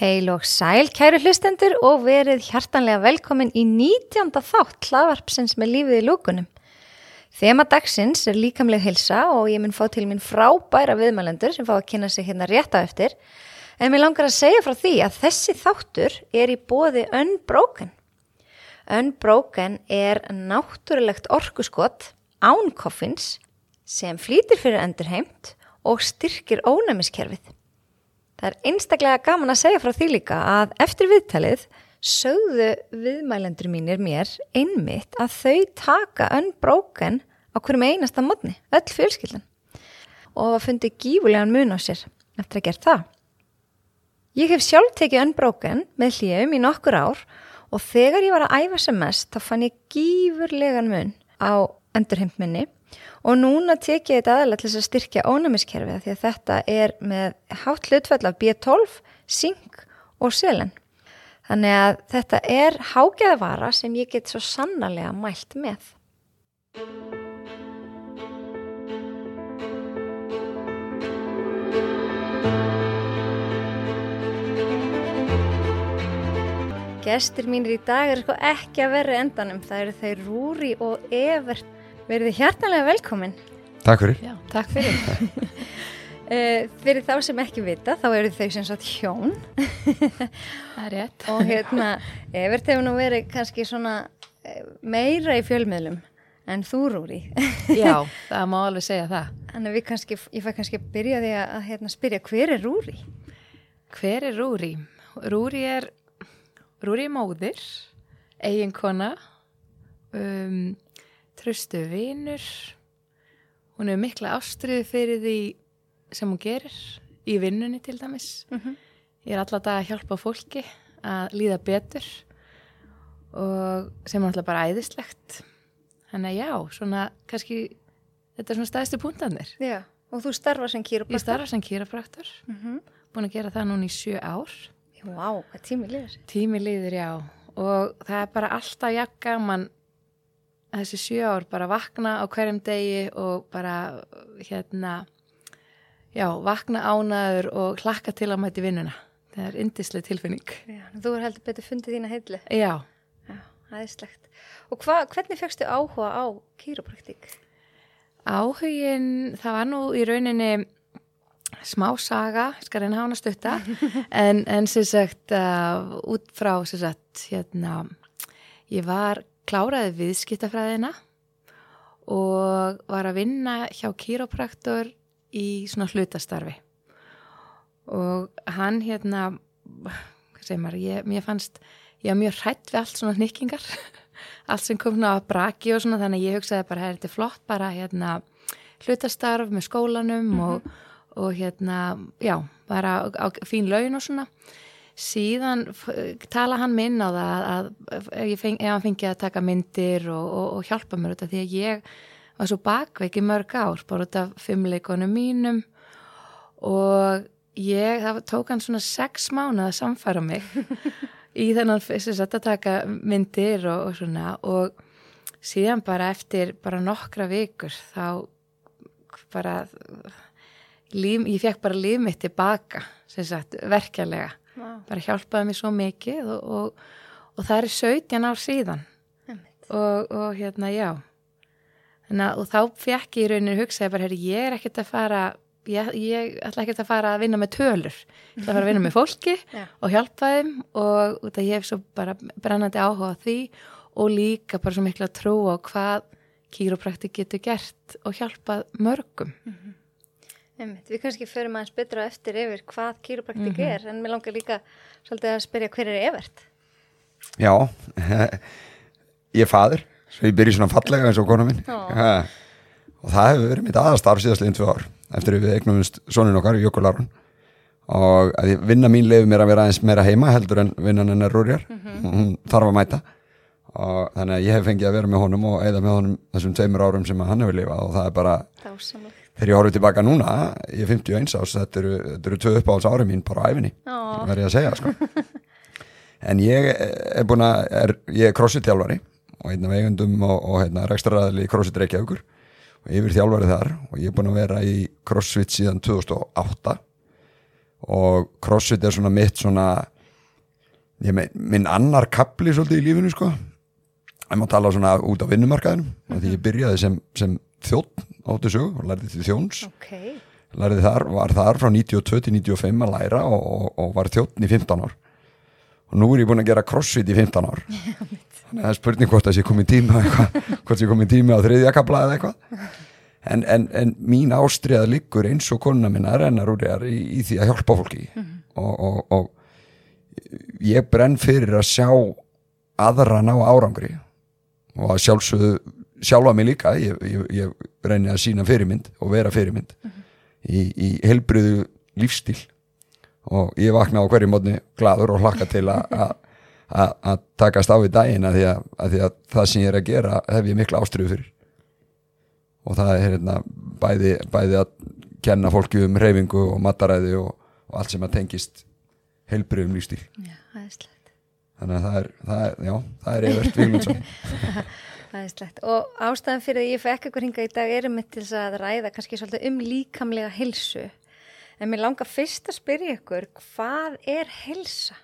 Heil og sæl, kæru hlustendur og verið hjartanlega velkomin í 19. þátt hlaðvarpsins með lífið í lúkunum. Þema dagsins er líkamleg hilsa og ég mun fá til minn frábæra viðmælendur sem fá að kynna sig hérna rétt á eftir. En mér langar að segja frá því að þessi þáttur er í bóði Unbroken. Unbroken er náttúrulegt orkuskott án koffins sem flýtir fyrir endurheimt og styrkir ónæmiskerfið. Það er einstaklega gaman að segja frá því líka að eftir viðtalið sögðu viðmælendur mínir mér einmitt að þau taka unbroken á hverjum einasta mótni, öll fjölskyldan og að fundi gífulegan mun á sér eftir að gera það. Ég hef sjálf tekið unbroken með hljöfum í nokkur ár og þegar ég var að æfa sem mest þá fann ég gífurlegan mun á endurheimtminni og núna tek ég þetta aðalega til að styrkja ónæmiskerfið því að þetta er með hátt hlutfell af B12, zink og selen. Þannig að þetta er hágeðavara sem ég get svo sannarlega mælt með. Gestur mínir í dag er sko ekki að vera endanum. Það eru þeir Rúri og Evert Verðið hjartanlega velkomin. Takk fyrir. Já, takk fyrir. uh, fyrir þá sem ekki vita, þá eru þau sem sagt hjón. Það er rétt. Og hérna, Evert hefur nú verið kannski svona eh, meira í fjölmiðlum en þú Rúri. Já, það má alveg segja það. Þannig að kannski, ég fæ kannski að byrja því að hérna, spyrja, hver er Rúri? Hver er Rúri? Rúri er, Rúri er móðir, eiginkona, um, tröstu vinur. Hún hefur mikla ástriði fyrir því sem hún gerir í vinnunni til dæmis. Mm -hmm. ég er alltaf að hjálpa fólki að líða betur og sem er alltaf bara æðislegt. Þannig að já, svona kannski þetta er svona stæðstu púntanir Já, og þú starfa sem kýrapraktor. Ég starfa sem kýrapraktor. Mm -hmm. búin að gera það núna í sjö ár. Vá, hvað tími liður Tími liður, já. Og það er bara alltaf jakka mann þessi sjö ár bara vakna á hverjum degi og bara hérna já, vakna ánaður og hlakka til að mæti vinnuna. Það er indislega tilfinning. Já, Þú er heldur betur fundið þína heitli Já, já aðeinslegt Og hva, hvernig fegstu áhuga á kýropraktík? Áhugin, það var nú í rauninni smá saga, skal reyna hana stutta en, en sem sagt uh, út frá sem sagt hérna, ég var kláraði viðskiptafræðina og var að vinna hjá kýrópraktor í svona hlutastarfi og hann hérna hvað segir maður, ég, mér fannst ég var mjög hrætt við allt svona hnikkingar allt sem kom að braki og svona þannig að ég hugsaði bara, þetta er flott bara hérna hlutastarf með skólanum mm -hmm. og, og hérna já, bara á, á fín laun og svona síðan tala hann minn á það að, að ef hann fengið að taka myndir og, og, og hjálpa mér út af því að ég var svo bakveik í mörg ár bara út af fimmleikonum mínum. Og ég, það tók hann svona sex mánuð að samfara mig í þennan þess að taka myndir og, og svona. Og síðan bara eftir bara nokkra vikur þá bara líf, ég fekk bara líf mitt tilbaka sagt verkjarlega wow. bara hjálpaði mér svo mikið og, og, og það er 17 ár síðan. Og, og hérna já. Þannig, og þá fekk ég í rauninu hugsaði bara, herri, ég er ekkert að fara ég, ég ætla ekkert að fara að vinna með tölur. Ég ætla að fara að vinna með fólki og hjálpa þeim og af ég hef svo bara brennandi áhuga því og líka bara svo miklu að trúa á hvað kýrópraktik getur gert og hjálpað mörgum. Mm -hmm. Einmitt, við kannski förum aðeins betra eftir yfir hvað kýrópraktik mm -hmm. er en mér langar líka svolítið að spyrja hver er Evert? Já, ég er fadur svo ég byrji svona fallega eins og konu minn ha, og það hefur verið mitt aðastarf síðastleginn tvö ár eftir við eignumist sonin okkar, Jökularun og vinna mín lefi mér að vera aðeins meira heima heldur en vinnan hennar Rúrjar mm -hmm. hún þarf að mæta og þannig að ég hef fengið að vera með honum og eða með honum þessum tveimur árum sem hann hefur lifað og það er bara Dásamlega þegar ég horfið tilbaka núna, ég er 51 ás þetta eru, þetta eru tvö uppáhalds ári mín bara á æfinni, verður ég að segja sko. en ég er búin að er, ég er crossfit þjálfari og einn af eigundum og, og hérna, rekstraræðli í crossfit Reykjavíkur og yfir þjálfari þar og ég er búin að vera í crossfit síðan 2008 og crossfit er svona mitt svona ég mein, minn annar kapli svolítið í lífinu sko ég má tala svona út á vinnumarkaðinum mm -hmm. því ég byrjaði sem, sem þjótt áttu sögu og lærði til þjóns. Ok, lærði þar, var þar frá 92 til 95 að læra og, og, og var þjóttn í 15 ár. Og nú er ég búin að gera crossfit í 15 ár. Þannig að það er spurning hvort sé komið tíma eitthvað, hvort sé komið tíma á þriðja kapla eða eitthvað. En, en, en mín ástriða liggur eins og konuna minna rennar úr þér í, í því að hjálpa fólki. Og, og, og ég brenn fyrir að sjá aðra ná árangri. Og að sjálfsögðu sjálfa mig líka, ég, ég, ég reyni að sína fyrirmynd og vera fyrirmynd í, í helbriðu lífstíl og ég vakna á hverju mótni gladur og hlakka til að- takast á við daginn að því að, að því að það sem ég er að gera hef ég mikla ástriðu fyrir. Og það er hérna bæði, bæði að kenna fólki um reyfingu og mataræði og, og allt sem að tengist heilbriðum lífstíl já, aðeinslegt þannig að það er, það er já, það er Evert Vigmundsson Aðeinslegt og ástæðan fyrir að ég fekk ykkur hinga í dag er mitt til þess að ræða kannski svolítið um líkamlega hilsu en mér langar fyrst að spyrja ykkur hvað er hilsa?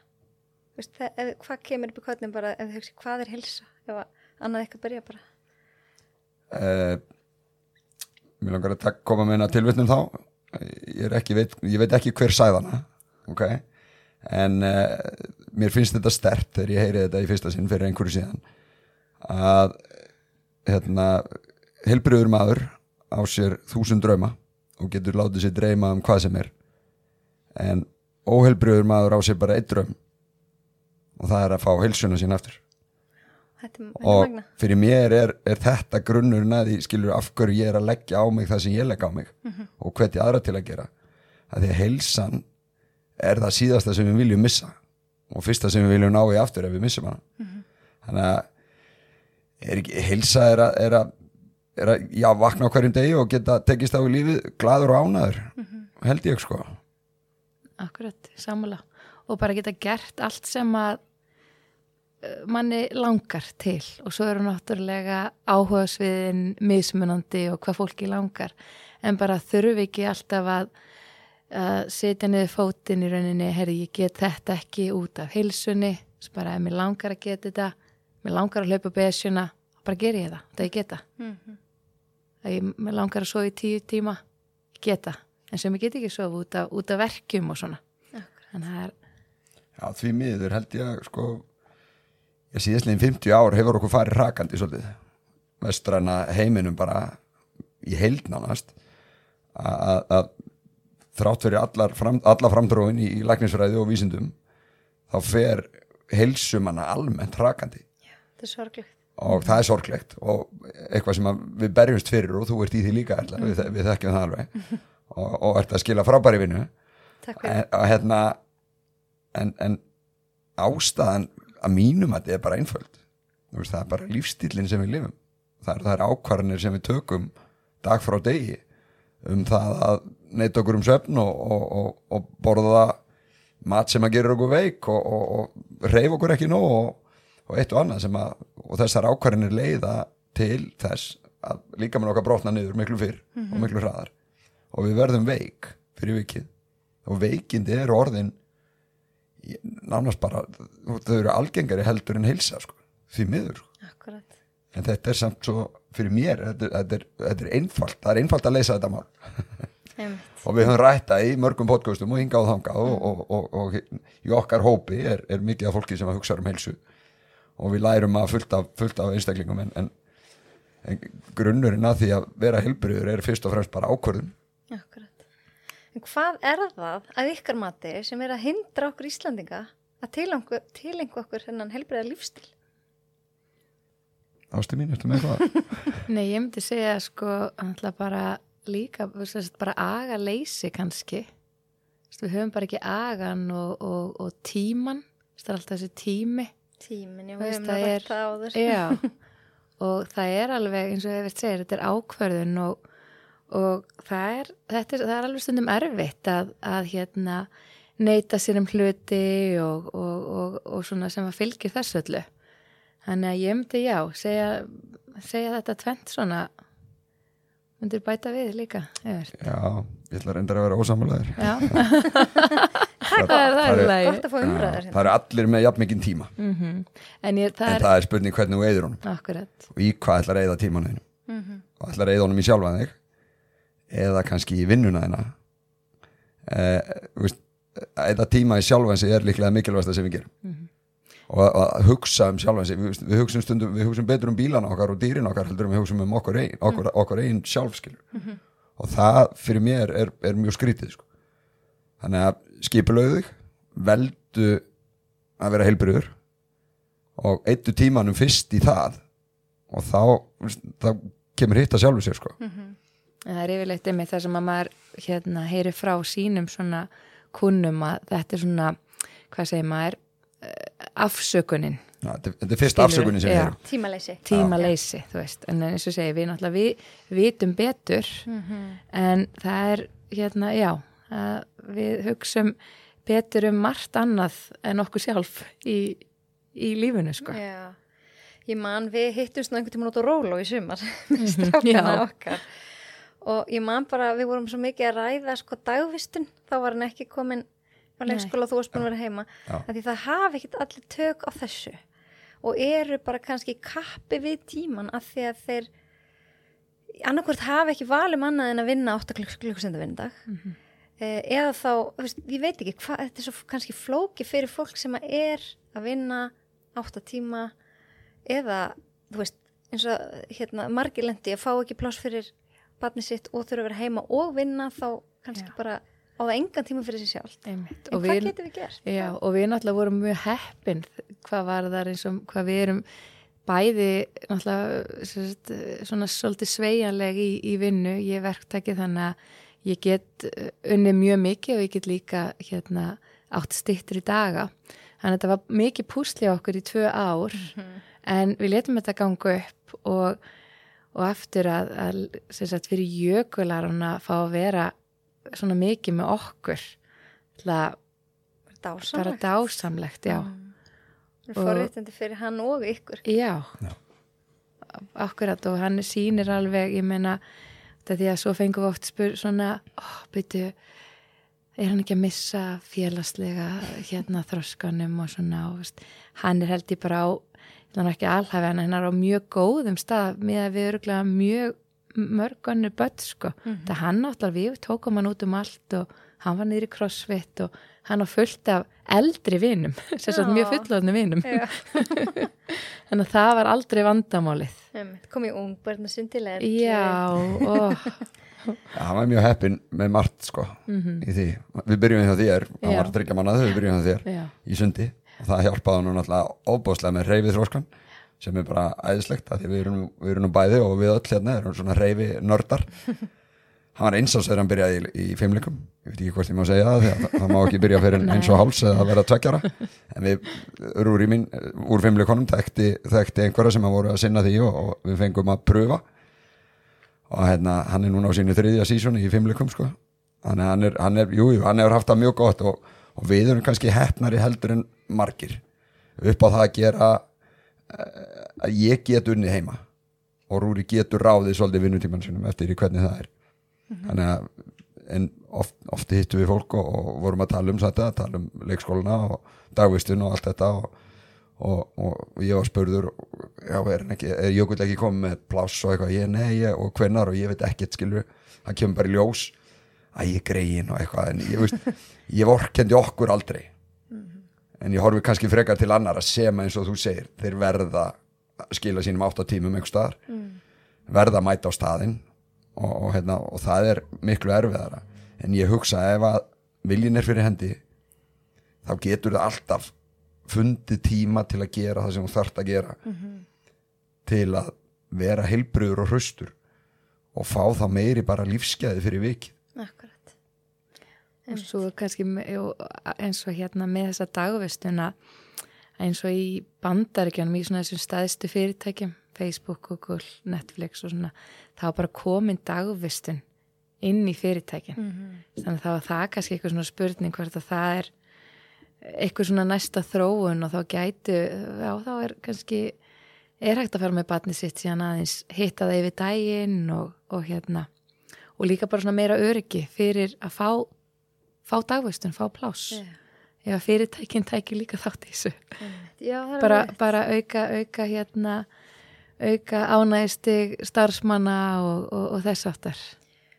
Veist, það, ef, hvað kemur upp í kvöldin bara ef þið hugsi hvað er hilsa? Ef að annað eitthvað byrja bara. Uh, Mér langar að koma hennar tilvittnum þá. Ég, ekki, veit, ég veit ekki hver sæðana ok? En uh, mér finnst þetta stert þegar ég heyri þetta í fyrsta sinn fyrir einhverju síðan að hérna helbriður maður á sér þúsund drauma og getur látið sér dreyma um hvað sem er. En óhelbriður maður á sér bara eitt draum og það er að fá heilsuna sín aftur. Og magna fyrir mér er, er þetta grunnurinn að því skilur af hverju ég er að leggja á mig það sem ég legg á mig og hveti aðra til að gera. Að því að heilsan er það síðasta sem við viljum missa og fyrsta sem við viljum ná í aftur ef við missum hana. Þannig að er ekki, heilsa er að, er að, er að já, vakna á hverjum degi og geta tekist á í lífið gladur og ánaður held ég sko. Akkurat, samanlega. Og bara geta gert allt sem að eh, manni langar til. Og svo eru náttúrulega áhugasviðin mismunandi og hvað fólki langar. En bara þurfi ekki alltaf að, að setja niður fótinn í rauninni, herri ég get þetta ekki út af heilsunni, svo bara ef mér langar að geta þetta, mér langar að hlaupa besjuna, bara ger ég það, það ég geta. Að ég, mér langar að sofa í tíu tíma geta, en sem ég get ekki sofa út af, út af verkjum og svona. En það er, Já, því miður held ég að sko ég síðastlegin 50 ár hefur okkur farið rakandi svolítið. Vestræna heiminum bara í heild nánast. Að að þrátt fyrir allar, fram, allar framtróin í, í læknisfræði og vísindum þá fer heilsumanna almennt rakandi Þetta er sorglegt. Og það er sorglegt og eitthvað sem við berjumst fyrir og þú ert í því líka Erla, við, við þekkjum það alveg. Og, og ert að skila frábæri vinnu. En, hérna en, en ástæðan að mínum að þetta er bara einföld. Veist, það er bara lífstílinn sem við lifum. Það er, er ákvarðanir sem við tökum dag frá degi um það að neyta okkur um svefn og, og, og, og borða mat sem að gera okkur veik og, og, og reyf okkur ekki nóg og, og eitt og annað sem að og þessar ákvarðanir leiða til þess að líka með okkar brotna niður miklu fyrr og miklu hraðar. Og við verðum veik fyrir vikið. Og veikindi eru orðin nánast bara þau eru algengari heldur en heilsa sko, því miður sko. Akkurat. En þetta er samt svo fyrir mér þetta, þetta, er, þetta er einfalt, það er einfalt að leysa þetta mál. Og við höfum rætta í mörgum podcastum og hingað og þangað og, og, og, og í okkar hópi er, er mikið af fólki sem að hugsa um heilsu og við lærum að fullt af, fullt af einstaklingum en, en, en grunnurinn að því að vera heilbriður er fyrst og fremst bara ákvörðun. Akkurat. En hvað er það að ykkar mati sem er að hindra okkur Íslandinga að tilengu, tilengu okkur hennan helbriða lífstil? Ástu mín, eftir með eitthvað? Nei ég myndi segja sko, alltaf bara líka, bara aga leysi kannski, við höfum bara ekki agan og, og, og tíman, það er alltaf þessi tími Tímin, já, veist, það að er-. Já, og það er alveg eins og hefur segir, þetta er ákvörðun og, og það, er, þetta er, það er alveg stundum erfitt að, að hérna neyta sér um hluti og, og, og, og svona sem að fylgir þessu öllu. Þannig að ég myndi já, segja, segja þetta tvent svona, myndir bæta við líka. Já, ég ætla að reynda að vera ósamlegaður Já, það er Það er- það er gott að fá umræður það hérna. eru allir með jafn mikinn tíma Mhm. En ég, það en er það er spurning hvernig þú eyðir honum akkurat og í hvað ætlar að eyða tímanu þínum Mhm. og ætlar að eyða honum í sjálfan þig eða kannski í vinnuna þina eh, eyða tíma í sjálfan sig er líklega mikilvægsta sem við gerum Mhm. og að, hugsa um sjálfan sig við, við hugsum stundum, við hugsum betur um bílana okkar og dýrin okkar heldur en við hugsum um okkur einn okkur, okkur einn sjálfskilur Mhm. og það fyrir mér er, er mjög skrítið sko. þannig að skipulauðu þig veldu að vera heilbriður og eittu tímanum fyrst í það og þá, þá kemur hitt að sjálfu sér sko. Það er yfirleitt einmitt það sem að maður hérna, heyri frá sínum svona kunnum að þetta er svona, hvað segir maður, eh, afsökunin, ja, þetta, er fyrst afsökunin sem við erum tímaleysi. Tímaleysi, þú veist, en eins og segi, við náttúrulega vi, vitum betur, en það er, hérna, já, við hugsum betur um margt annað en okkur sjálf í, í lífinu, sko. Já, ég man við hittumst nú einhvern tímann út á Róló í sumar með Já. strákana okkar. Og ég man bara, við vorum svo mikið að ræða sko dagvistun, þá var hann ekki komin á leikskóla og þú varst búin að vera heima. Því það hafi ekkit allir tök á þessu. Og eru bara kannski kappi við tíman af því að þeir annarkvort hafi ekki valum annað en að vinna 8 klukkustunda vindag Mhm. eh, eða þá, veist, ég veit ekki hvað, þetta er svo kannski flóki fyrir fólk sem að er að vinna 8 tíma eða, þú veist, eins og hérna, margir lendi að fá ekki pláss fyrir barni sitt og þurfa að vera heima og vinna þá kannski Já. bara á það engan tíma fyrir sér sjálf Einmitt. en Og hvað við- getum við gert? Já, og við náttúrulega vorum mjög heppin hvað var það eins og hvað við erum bæði náttúrulega svona svolítið sveigjanleg í, í vinnu, ég er verktaki þannig að ég get uh, unnið mjög mikið og ég get líka hérna átt stittur í daga þannig að þetta var mikið púsli á okkur í tvö ár en við letum þetta ganga upp og, og aftur að, að sagt, fyrir jökularun að fá að vera svona mikið með okkur að bara Dásamlegt. dásamlegt, já. Það er forréttindi fyrir hann og ykkur. Já, Já. akkurat og hann sýnir alveg, ég meina, þetta því að svo fengum við oft spur svona, ó, byrju, er hann ekki að missa félagslega hérna þroskanum og svona, og veist, hann er held ég bara á, hann er ekki alhafi, hann er á mjög góðum stað með að við öruglega mjög mörg önnur börn, sko. Það hann náttúrulega, við tókum hann út um allt og hann var niður í crossfit og hann á fullt af eldri vinum, sem sagt Já. mjög fullotni vinum. Þannig að það var aldrei vandamálið. Kom ég ung, börn að sundilega. Já, hann var mjög heppinn með margt sko í því, við byrjum hjá þér. Já. var þryggja mannað, við byrjum hjá þér já, í sundi og það hjálpaði hann náttúrulega óbúslega með reyfið þróskan sem er bara æðislegt að því við erum, við erum nú bæði og við öll hérna erum svona reyfi nördar hann var eins á þegar hann byrjaði í, í fimmleikum ég veit ekki hvort ég má segja það að það, það má ekki byrja fyrir eins og háls eða að vera tveggjara en við úr, mín, úr fimmleikonum þekkti, þekkti einhverja sem að voru að sinna því og, og við fengum að pröfa. Og hérna, hann er núna á sínu þriðja sísoni í fimmleikum sko. Að hann er, hann er, jú, hann hefur haft það mjög gott og, og við erum kannski hefnari heldur en margir. Upp á það að gera eh, að ég get unni heima og Rúri getur ráðið svolítið vinnutíman sinum eftir hvernig það er þannig að en oft, oft hittum við fólk og, og vorum að tala um þetta, tala um leikskóluna og dagvistun og allt þetta og, og, og ég var spurður já, er, ekki, er Jökull ekki komið með pláss og eitthvað, ég, nei, ég, og hvennar og ég veit ekkert, skilur, það kemur bara í ljós að ég greiðin og eitthvað en ég veist, ég vorkendi okkur aldrei. En ég horfi kannski frekar til annar að sem eins og þú segir þeir verða að skila sínum átta tímum einhver staðar, verða að mæta á staðinn og, og, hérna, og það er miklu erfiðara. En ég hugsa ef að viljin er fyrir hendi þá getur það alltaf fundið tíma til að gera það sem þú þarft að gera. Til að vera heilbröður og hraustur og fá þá meiri bara lífsgæði fyrir vikið. Akkurat. og svo kannski eins og hérna með þessa dagvistuna eins og í bandaríkjanum í svona þessum staðstu fyrirtækjum Facebook, Google, Netflix og svona þá var bara komin dagvistun inn í fyrirtækin. Þannig að þá var það kannski eitthvað svona spurning hvort að það er eitthvað svona næsta þróun og þá gætu já þá er kannski er hægt að fara með batni sitt síðan aðeins hitta það yfir daginn og, og hérna. Og líka bara svona meira öryggi fyrir að fá, fá dagvistun, fá pláss. Já. já, fyrirtækin tæki líka þátt í þessu. Er bara, bara auka, auka hérna auka ánægistig starfsmanna og, og, og þess aftar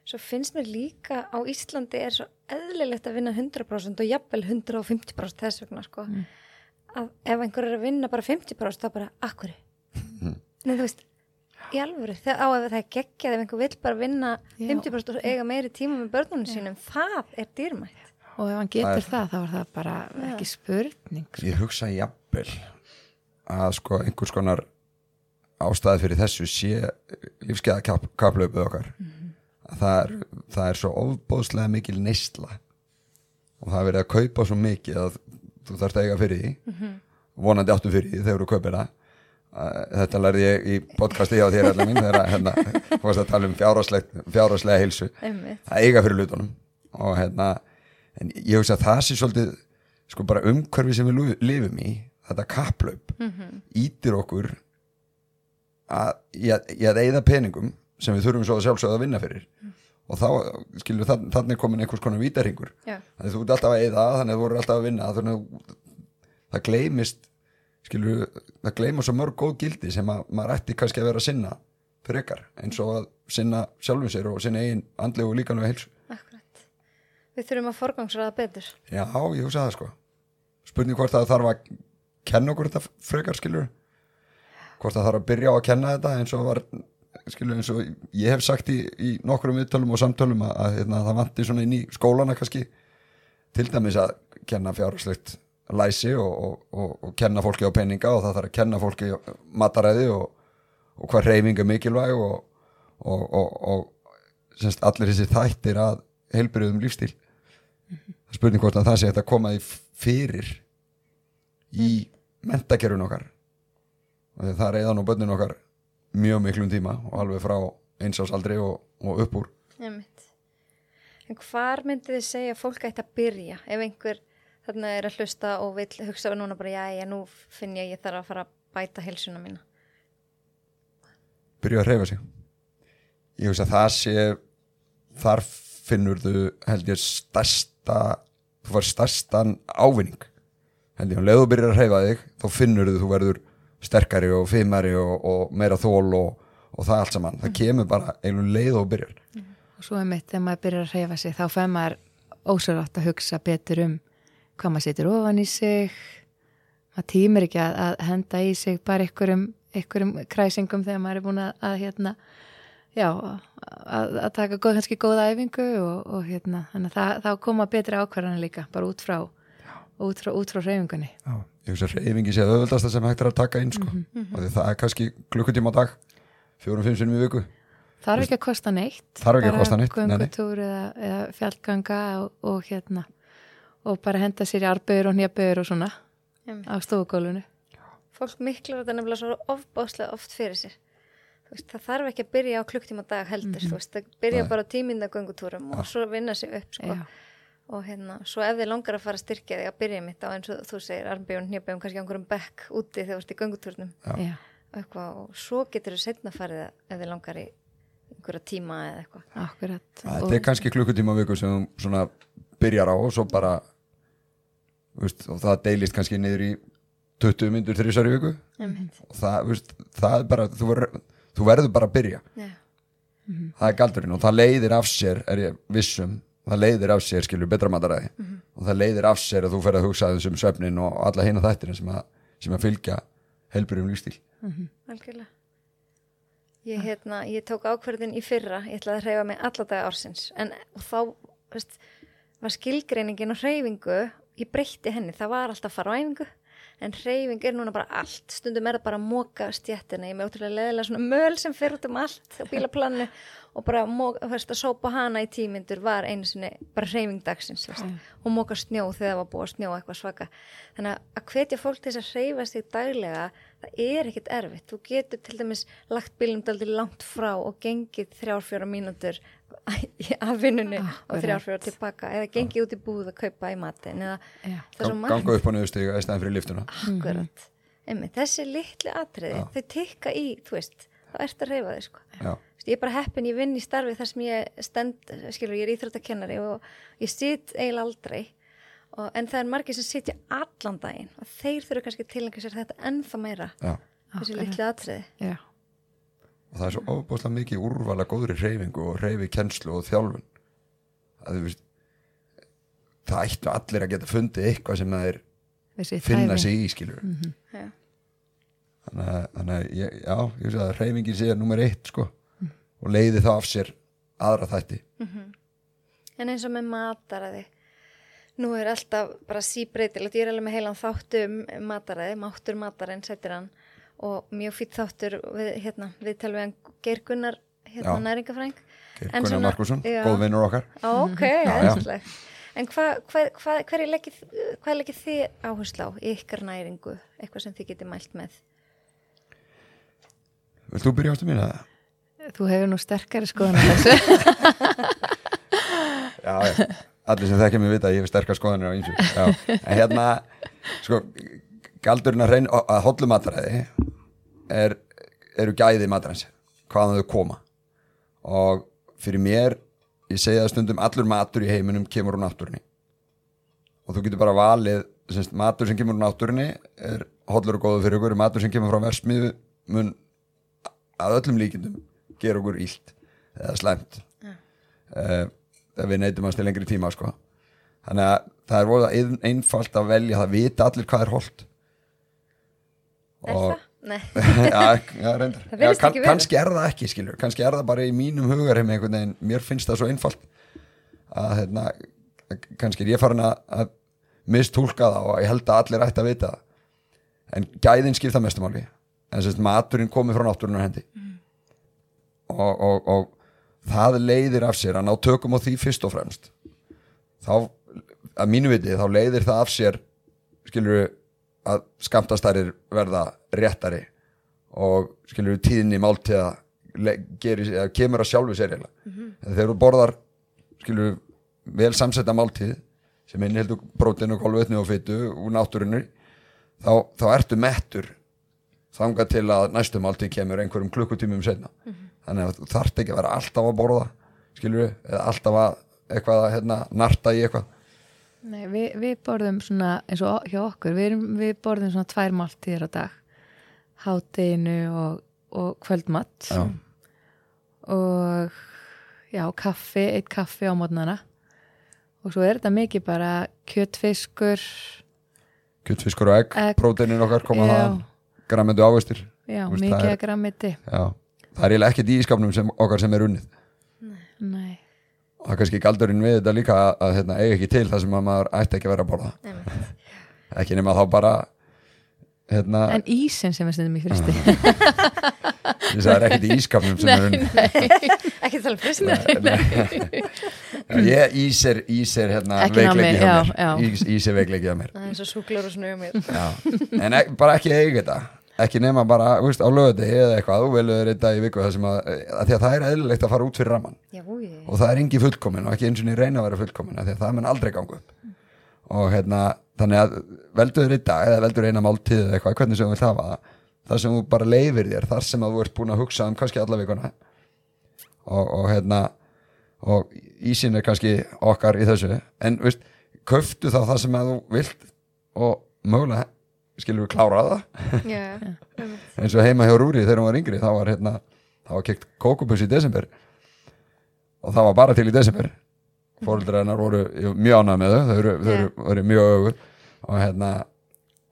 Svo finnst mér líka á Íslandi er svo eðlilegt að vinna 100% og jafnvel 150% þess vegna sko. Mm. Að ef einhver er að vinna bara 50% þá bara, akkur? Nei, þú veist, í alvöru, þegar á ef það er geggjað ef einhver vill bara vinna Já. 50% og eiga meiri tíma með börnunum sínum, það er dýrmætt. og ef hann getur það, þá er það bara ekki spurning sko. ég hugsa jafnvel að sko einhvers konar ástæði fyrir þessu sé lífskeiða kap, kaplöpuð okkar. Að það er, það er svo ofbóðslega mikil neysla og það er verið að kaupa svo mikið að þú þarft að eiga fyrir því. Vonandi áttu fyrir því þegar þú kaupir það. Að þetta lærði ég í podcasti hjá þér allar mín þegar hérna, varst að tala um fjárhagslega heilsu. Að eiga fyrir lutunum og hérna en ég hugsa að það sé svolítið sko bara umhverfi sem við lifum í þetta kaplaup ítir okkur að, í að, eigða peningum sem við þurfum svo að sjálfsögða að vinna fyrir og þá, skilur, þann, þannig komin einhvers konar vítarhingur Já. þannig að þú ert alltaf að eigða þannig að þú voru alltaf að vinna þannig að það gleymist skilur, það gleyma svo mörg góð gildi sem að maður ætti kannski að vera að sinna fyrir ykkar, eins og að sinna sjálfum sér og sinna eigin andlegu og líkanlega heilsu Akkurat. Við þurfum að forgangsraða betur. Já, ég hugsa það sko Spurning hvort það þarf að kenna okkur þetta frekar skilur Hvort það þarf að byrja á að kenna þetta eins og var skilur eins og ég hef sagt í, í nokkrum viðtölum og samtölum að, að hérna, það vanti svona inn í skólana kannski til dæmis að kenna fjárhagslegt læsi og, og, og, kenna fólki á peninga og það þarf að kenna fólki mataræði og, hvað reyfing er mikilvæg og, semst, allir þessi þættir að heilbyrjuðum lífstíl. Spurning hvort að það sé að koma því fyrir í mentakerfun okkar það reyða nú börnin okkar mjög miklum tíma og alveg frá einsásaldri og, og upp úr Einmitt. En hvar myndið þið segja að fólk ætti að byrja ef einhver þarna er að hlusta og vill hugsa við núna bara, já, já, nú finn ég ég þarf að fara að bæta heilsuna mína. byrja að reyfa sig ég hugsa að það sé þar finnur þú held ég stærsta þú far stærstan ávinning held ég, um leið þú byrjar að reyfa þig þá finnur þú þú verður sterkari og fimmari og, og meira þól og, og það allt saman, það kemur bara einhvern leið og byrjar. Og svo er mitt, þegar maður byrjar að reyfa sig þá fær maður ósverðátt að hugsa betur um hvað maður setur ofan í sig. Maður tímir ekki að, að henda í sig bara einhverjum, einhverjum kræsingum þegar maður er búin að, að hérna já, að, að taka kannski góða æfingu og, og hérna, þannig að það, þá koma betri ákvarðanir líka, bara út frá út frá, út frá reyfingunni Já. ég hugsa að reyfingi sé auðvöldasta sem hægt er að taka inn sko. og því það er kannski klukkutíma á dag fjórum-fimm sinnum í viku þarf ekki að kosta neitt Þarf ekki að kosta neitt, nei, nei. göngutúr eða, eða fjallganga og, og hérna og bara henda sér í arbeigur og nýjabögur og svona Einmitt. á stofugólfinu Fólk miklar þetta nefnilega svo ofbáslega oft fyrir sér. Þú Veist, það þarf ekki að byrja á klukktíma á dag heldur, þú veist, það byrja Nei. bara á tímindagöngutúrum og svo vinna sig upp, sko. Og hérna, svo ef þið langar að fara að styrkja þig að byrja mitt á eins og þú segir, armbjörn, hnjöbjörn, kannski á einhverjum bekk úti þegar þú ert í göngutúrnum. Já. og svo getur þú setna farið að- ef þið langar í einhverja tíma eða eitthvað. akkurat. Þetta er kannski klukkutíma á viku sem þú svona byrjar á og svo bara veist, og það deilist kannski niður í 20 myndur þrísar í viku. Og það, veist, það er bara þú verður, þú verður bara að byrja. Já, það er galdurinn og það leiðir af sér er ég vissum, það leiðir af sér skilur betra mataræði. Og það leiðir af sér að þú fer að hugsa þessum svefnin og alla hina þættina sem að, sem að fylgja helbyrjum lífstíl algjörlega. Ég, hérna, ég tók ákverðin í fyrra, ég ætlaði að hreyfa mig alla daga ársins. En þá veist, var skilgreiningin og hreyfingu, ég breytti henni, það var alltaf að fara á æfingu. En hreyfing er núna bara allt, stundum er það bara að móka stjættina, ég með ótrúlega leðilega svona möl sem fer út um allt á bílaplannu og bara móka, þú veist, að sópa hana í tímyndur var einu sinni bara hreyfing dagsins, veist, og móka snjó þegar það var búið að snjóa eitthvað svaka. Þannig að að hvetja fólk til þess að hreyfa sig daglega, það er ekkit erfitt. Þú getur til dæmis lagt bílum daldi langt frá og gengið þrjár fjóra mínútur af vinnunni og þrjár fjóra tilbaka eða gengið út í búð að kaupa í matin eða margt. ganga upp á niðurstiga í stæðan fyrir liftuna akkurat Einmitt, þessi litli atriði, þau tikka í þú veist, þá ert að reyfa þau sko. Ég er bara heppin, ég vinn í starfi þar sem ég stend, skilur, ég er íþróttakennari og ég sit eiginlega aldrei og, en það er margir sem sitja allan daginn og þeir þurfa kannski að tilengja sér þetta ennþá meira Já. þessi Akkurat. litlu atriði Já, og það er svo ofbúslega mikið úrvala góðri reyfingu og reyfi kennslu og þjálfun að þú veist það ættu allir að geta fundið eitthvað sem það er þessi finna þæfi. sig í skilur Já. þannig að, þannig að ég, já, ég veist að reyfingin sé nummer eitt sko og leiði það af sér aðra þætti En eins og með mataræði, nú er alltaf bara síbreytilegt, ég er alveg með heilan þáttu um mataræði, máttur matarinn settir hann og mjög fýtt þáttur við, hérna, við talum við hann Geir Gunnar, hérna næringafræng. Geir En Gunnar svona- Markusson, góð vinnur okkar Ok, aðeinslegt. En hvað hva, hva, hva hvað leggið þið áherslu á í ykkar næringu, eitthvað sem þið getið mælt með? Vilt þú byrja ástu mín að það? Þú hefur nú sterkari skoðan á þessu. Já, já, allir sem þekkja mig vita að ég hef sterkar skoðanir á Já, en hérna sko, galdurinn að reyna að hollu mataræði er, eru gæði matarins hvaðan þau koma. Og fyrir mér ég segja það stundum allur matur í heiminum kemur úr náttúrunni. Og þú getur bara valið semst, matur sem kemur úr náttúrunni er hollur og góður fyrir ykkur matur sem kemur frá versmiðu mun að öllum líkindum gera okkur illt eða slæmt. Uh, ef við neytum hans til lengri tíma sko. þannig að það er voða ein- einfalt að velja það vita allir hvað er holdt Er það? Nei. Það já, virðist kann, kannski er það ekki skilur. Kannski er það bara í mínum veginn. Mér finnst það svo einfalt að hérna, kannski er ég farin að, að mistúlka það og ég held að allir ætti að vita það. En gæðin skipta mestumáli en sérst maturinn komið frá náttúrunar hendi og, og, og það leiðir af sér að ná tökum á því fyrst og fremst. Þá, að mínu viti þá leiðir það af sér skilur að skamtastærir verða réttari og skilur tíðinni máltíða le- gerir, eða kemur að sjálfu sér eiginlega. Mm þegar þú borðar skilur vel samsetta máltíð sem inniheldur prótein og kolvetni og fytu úr náttúrunni þá, þá ertu mettur þangað til að næstu máltíð kemur einhverjum klukkutímum setna þannig að þú þarft ekki að vera alltaf að borða skilur eða alltaf að eitthvað að hérna, narta í eitthvað Nei, við, við borðum svona eins og hjá okkur, við, erum, við borðum svona tvær máltíðir á dag hátteginu og, og kvöldmatt Já. og já, kaffi, eitt kaffi á mótnana og svo er þetta mikið bara kjötfiskur kjöttfiskur og egg, Egg. próteinin okkar koma Já. það græmendu ávestir já, mikið grammiti Já. Það er eiginlega ekkert í ískapnum sem, okkar sem er unnið. Nei, og það er kannski galdurinn við þetta líka að, að hérna, eiga ekki til það sem að maður ætti ekki að vera að borða. Einmitt. ekki nema þá bara hérna, en ísinn sem er stundum í fristi þess að það er ekkert í ískapnum sem er unnið. Ekki tala um fyrst. ég, ís er, ís er hérna, Ekki hjá veikleiki mér, já, já. ís, ís er veikleiki hjá mér. Það er eins og súklar og snögum mér. Já. en ek, bara ekki eiga þetta ekki nema bara úst, á lögði eða eitthvað þú velur þetta í viku það sem að, að því að það er eðlilegt að fara út fyrir ramman Já, og það er engi fullkomin og ekki eins og niður reyna að vera fullkomin af því að það mun aldrei ganga upp. Og hérna, þannig að veldur í dag eða veldur eina máltíð eða eitthvað, hvernig sem þú vilt hafa það. Það sem þú bara leifir þér, þar sem að þú ert búin að hugsa um kannski alla vikuna. Og, og hérna og ísinn er kannski okkar í þessu. En veist, köftu þá það sem að þú vilt og mögulega skilur við klára það. Já, einmitt. eins og heima hjá Rúri þegar hún var yngri þá var hérna, þá var kekt kókubus í desember. Og það var bara til í desember. Fóruldrar hennar voru mjög ánægð með þau þau eru, þau eru, eru mjög ögur og hérna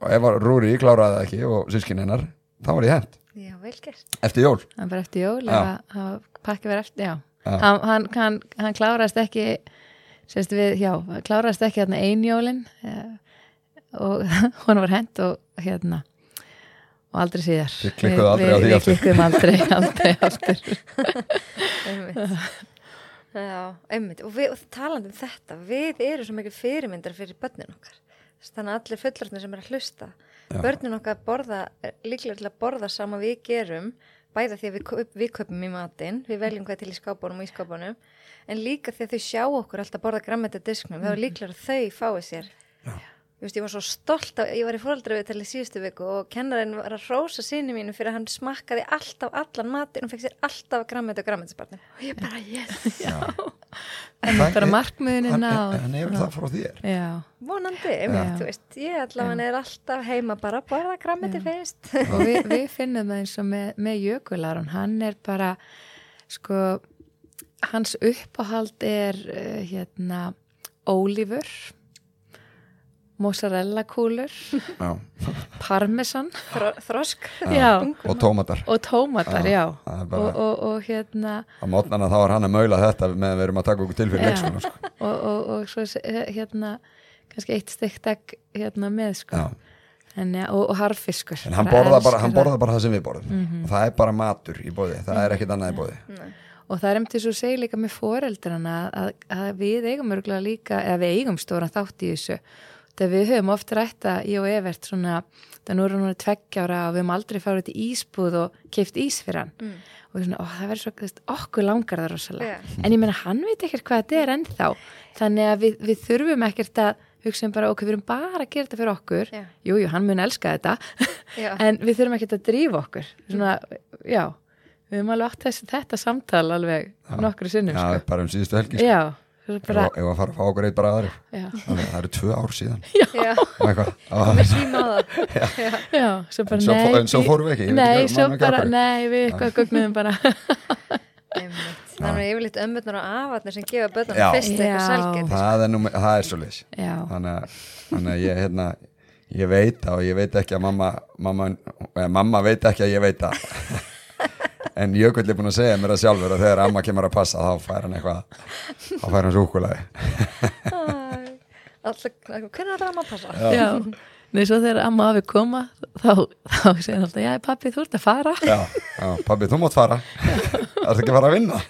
og ef Rúri kláraði það ekki og sískin hennar þá var ég hent. Já, vel gert. eftir jól. Hann var eftir jól hann pakki verið eftir, já, Já. Hann, hann, hann, hann klárast ekki sérst við, já, klárast ekki hérna einjólin og hún var hent og hérna og aldrei síðar Þið klikkuðu aldrei á því við, við klikkuðum aldrei, aldrei aftur Einmitt. Já, einmitt. Og, við, og talandi um þetta, við erum svo mikið fyrirmyndar fyrir börnin okkar. Þannig að allir fullorðnir sem er að hlusta, Já. börnin okkar borða, líklega til að borða sama við gerum, bæða því að við, kaup, við kaupum í matinn, við veljum hvað til í skápunum og í skápunum, en líka því að þau sjá okkur alltaf borða grammeti disknum, þá er líklega að þau fái sér Ég, veist, ég var svo stolt af, ég var í fóraldra við í síðustu viku og kennarinn var að rósa sinni mínu fyrir að hann smakkaði alltaf allan matin og fekk sér alltaf grammit og grammitisbarnir og ég bara, yes, en Það bara er- markmiðin hann, náð hann hefur það frá þér. Já, vonandi, einmitt, þú veist ég allavega er alltaf heima bara að borða grammiti fyrst. Og við, við finnum það eins og með, með jökularun hann er bara sko, hans uppáhald er uh, hérna ólífur mozzarella kúlur já. parmesan. Þro, þrosk. Já. og tómatar. Og tómatar, Já, já, er og, bara- og, og hérna á mótnana þá er hann að maula þetta meðan við erum að taka okkur til fyrir Já. leikskóla sko. og, og, og svo eh, hérna kannski eitt steikt egg hérna með sko. En, ja, og, og harfiskur en hann borða bara, hann borða bara það sem við borðum. Og það er bara matur í bóði, það er ekkit annað í bóði og það er um til svo að segja líka með foreldrana að, að við eigum örgulega líka eða við eigum stóran þátt í þessu þegar við höfum oft rætt að ég og Evert svona, það nú erum við tveggjára og við höfum aldrei farið út í ísbúð og keift ís fyrir hann. Mm. og svona, ó, það verður svo, okkur langar það rosalega. Já. en ég meina hann veit ekkert hvað þetta er ennþá. Þannig að við, við þurfum ekkert að hugsa um bara, ok, við erum bara að gera þetta fyrir okkur. Já. jú, jú, hann mun elska þetta. En við þurfum ekkert að drífa okkur. Svona, já, við höfum alveg átt þessi, þetta samtal alveg nokkru sinnum Já, sko. bara um síðustu helgi sko. bara að- ef að fara að fá okkur eitt bara aðri já, Þannig, það eru tvö ár síðan. Með síma á það. En svo fó- nei en svo í- fórum við ekki, nei, svo bara, nei, við eitthvað gögnuðum bara. Þannig að yfirleitt ömmurnar og afarnir sem gefa börnum fyrst eitthvað selgir það er, nú, það er svo leys já, þannig að, þannig að ég, hérna, ég veit það og ég veit ekki að mamma mamma, eða, mamma veit ekki að ég veit það en Jökull er búin að segja mér það sjálfur að þegar amma kemur að passa þá fær hann eitthvað þá fær hann súkulaði alltaf, hvernig er það að passa? já. Nei, svo þegar amma afi koma þá, þá segir hann alltaf, já pappi þú ert að fara. Já, já, pabbi þú mátt fara. Það er ekki að fara að vinna?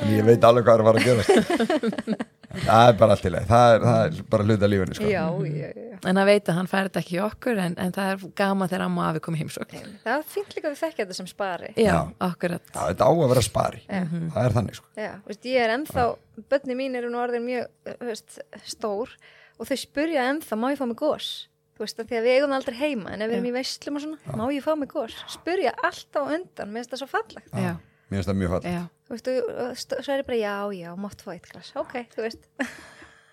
En ég veit alveg hvað er að fara að gera það er bara allt í leið það er, það er bara hluta lífinu sko. já, já, já en að veita hann fær þetta ekki okkur en, en það er gama þegar amma afi kom í heimsókn það er fínt líka að við þekkja þetta sem spari já, Já. akkurat já, þetta á að vera spari það er þannig sko. Já, veist, ég er ennþá, börni mín eru nú orðin mjög veist, stór og þau spurja ennþá, má ég fá mig gós? Þú veist, af því að við eigum það aldrei heima en ef við erum í veislum og svona, má ég fá mig gós? Spurja alltaf á undan, mér finnst það svo fallegt. já, mér finnst það mjög fall já, Þú veist, er ég bara, já, já, mátt fá eitt glas. Ok, þú veist.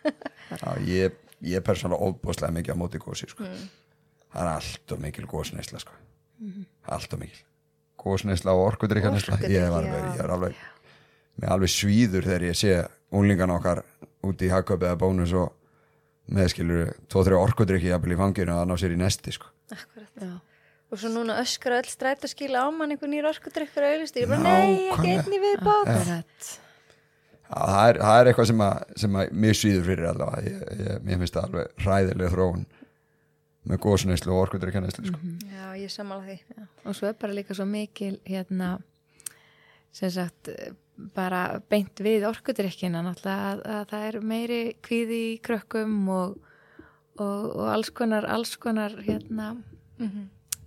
Já, ég, ég er persónulega óbúslega mikið á móti gósi sko. það er allt og mikil gósneisla sko. allt og mikil gósneisla og orkudrykjarneisla ég er alveg, já. ég er alveg með alveg svíður þegar ég sé unglingan okkar úti í hagköp eða bónus og meðskilur tvo-þrjá orkudrykki jafnvel í fanginu að ná sér í nesti sko. Akkurat. já. Og svo núna öskra öll stræt að skila á mann einhver nýr orkudrykkur auðlist. Ég er bara, nei, ekki Nákvæmlega. einni viðbót. akkurat Já, það, er, það er eitthvað sem, að, sem að mér svíður fyrir allavega ég, ég, mér finnst það alveg hræðilega þróun með gósneislu og orkudrykjarneislu sko. Já, ég sammála því. og svo er bara líka svo mikil hérna sem sagt bara beint við orkudrykkina náttúrulega að, að það er meiri kvíði í krökkum og, og, og alls konar alls konar hérna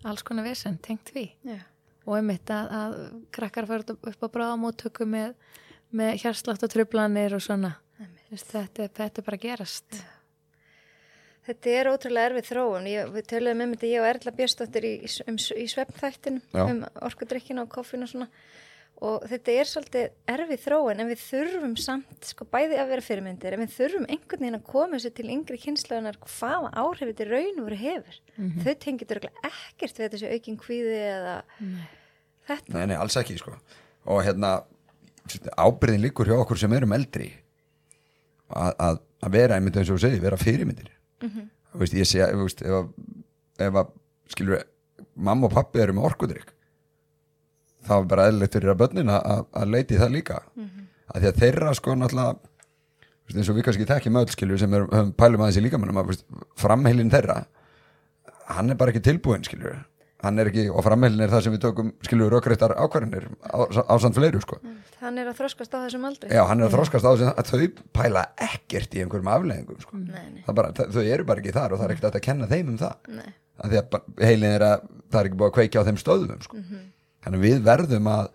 alls konar vesen tengt því Já. og einmitt að, að krakkar fara upp á bráðamóttöku með, með hjarslátt og trublanir og svona þetta, þetta er bara gerast Þetta er ótrúlega erfið þróun. Ég, við töluðum um þetta, ég og Erla Björsdóttir í, um, í svefnþættinu um orkudrykkina og koffin og svona. Og þetta er svolítið erfið þróun en við þurfum samt, sko, bæði að vera fyrirmyndir, en við þurfum einhvern veginn að koma sér til yngri kynslaðunar hvaða áhrif þetta í raun og veru hefur. Þau tengið örgulega ekkert við þessi aukin kvíði eða þetta. Nei, nei, alls ekki sko. og hérna ábyrðin líkur hjá okkur sem erum eldri að, að, að vera einmitt eins og þú segir, vera fyrirmyndir þú veist, ég sé veist, ef, að- ef að skilur, mamma og pappi eru með orkudrykk þá er bara eðlilegt fyrir að börnin að, að- leiti það líka. Að því að þeirra sko náttúrulega eins og við kannski tekjum öll skilur sem er, höfum pælum aðeins í líkamannum framheilin þeirra hann er bara ekki tilbúin er ekki, og framheilin er það sem við tökum skilur rökreittar ákvarðinir á, samt fleiru sko. Hann er að þroskast á þessum aldri. já, hann er að þroskast á þess að þau pæla ekkert í einhverjum afleðingum sko. Það það, þau eru bara ekki þar og það er ekkert að kenna þeim um það. Að að heilin er að það er ekki búið að kveikja á þeim stöðum sko. Þannig við verðum að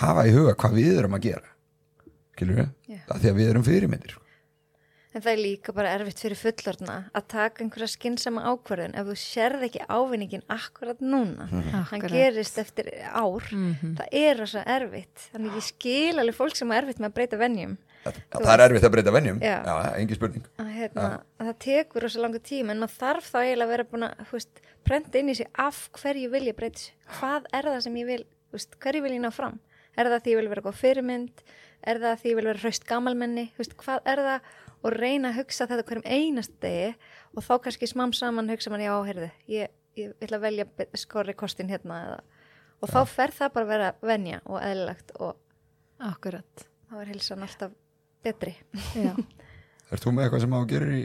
hafa í huga hvað við erum að gera skilur við, Já. að því að við erum fyrirmyndir sko. En það er líka bara erfitt fyrir fullorna að taka einhverja skinnsama ákvörðun ef þú sérð ekki ávinningin akkurat núna. Hann Akkurat. gerist eftir ár. Það er rosa erfitt. Þannig ég skil alveg fólk sem er erfitt með að breyta venjum. Það, það er erfitt að breyta venjum Já. já, engin spurning Að, hérna, að það tekur rosa langa tíma en maður þarf þá eiginlega að vera búin að prenta inn í sig af hverju vil ég breyta sig. Hvað er það sem ég vil, veist, hverju vil ég ná fram? Er það því ég vil vera góð fyrirmynd? Er það því ég vil vera hraust gamalmenni? Þú veist, hvað er það? Og reyna að hugsa þetta hverjum einast degi og þá kannski smám saman hugsa man, já, heyrðu, ég, ég ætla að velja skori kostin hérna eða. Og þá fer það bara að vera venja og eðlilegt og Akkurat. þá er hilsan alltaf betri. Er þú með eitthvað sem á að gera í,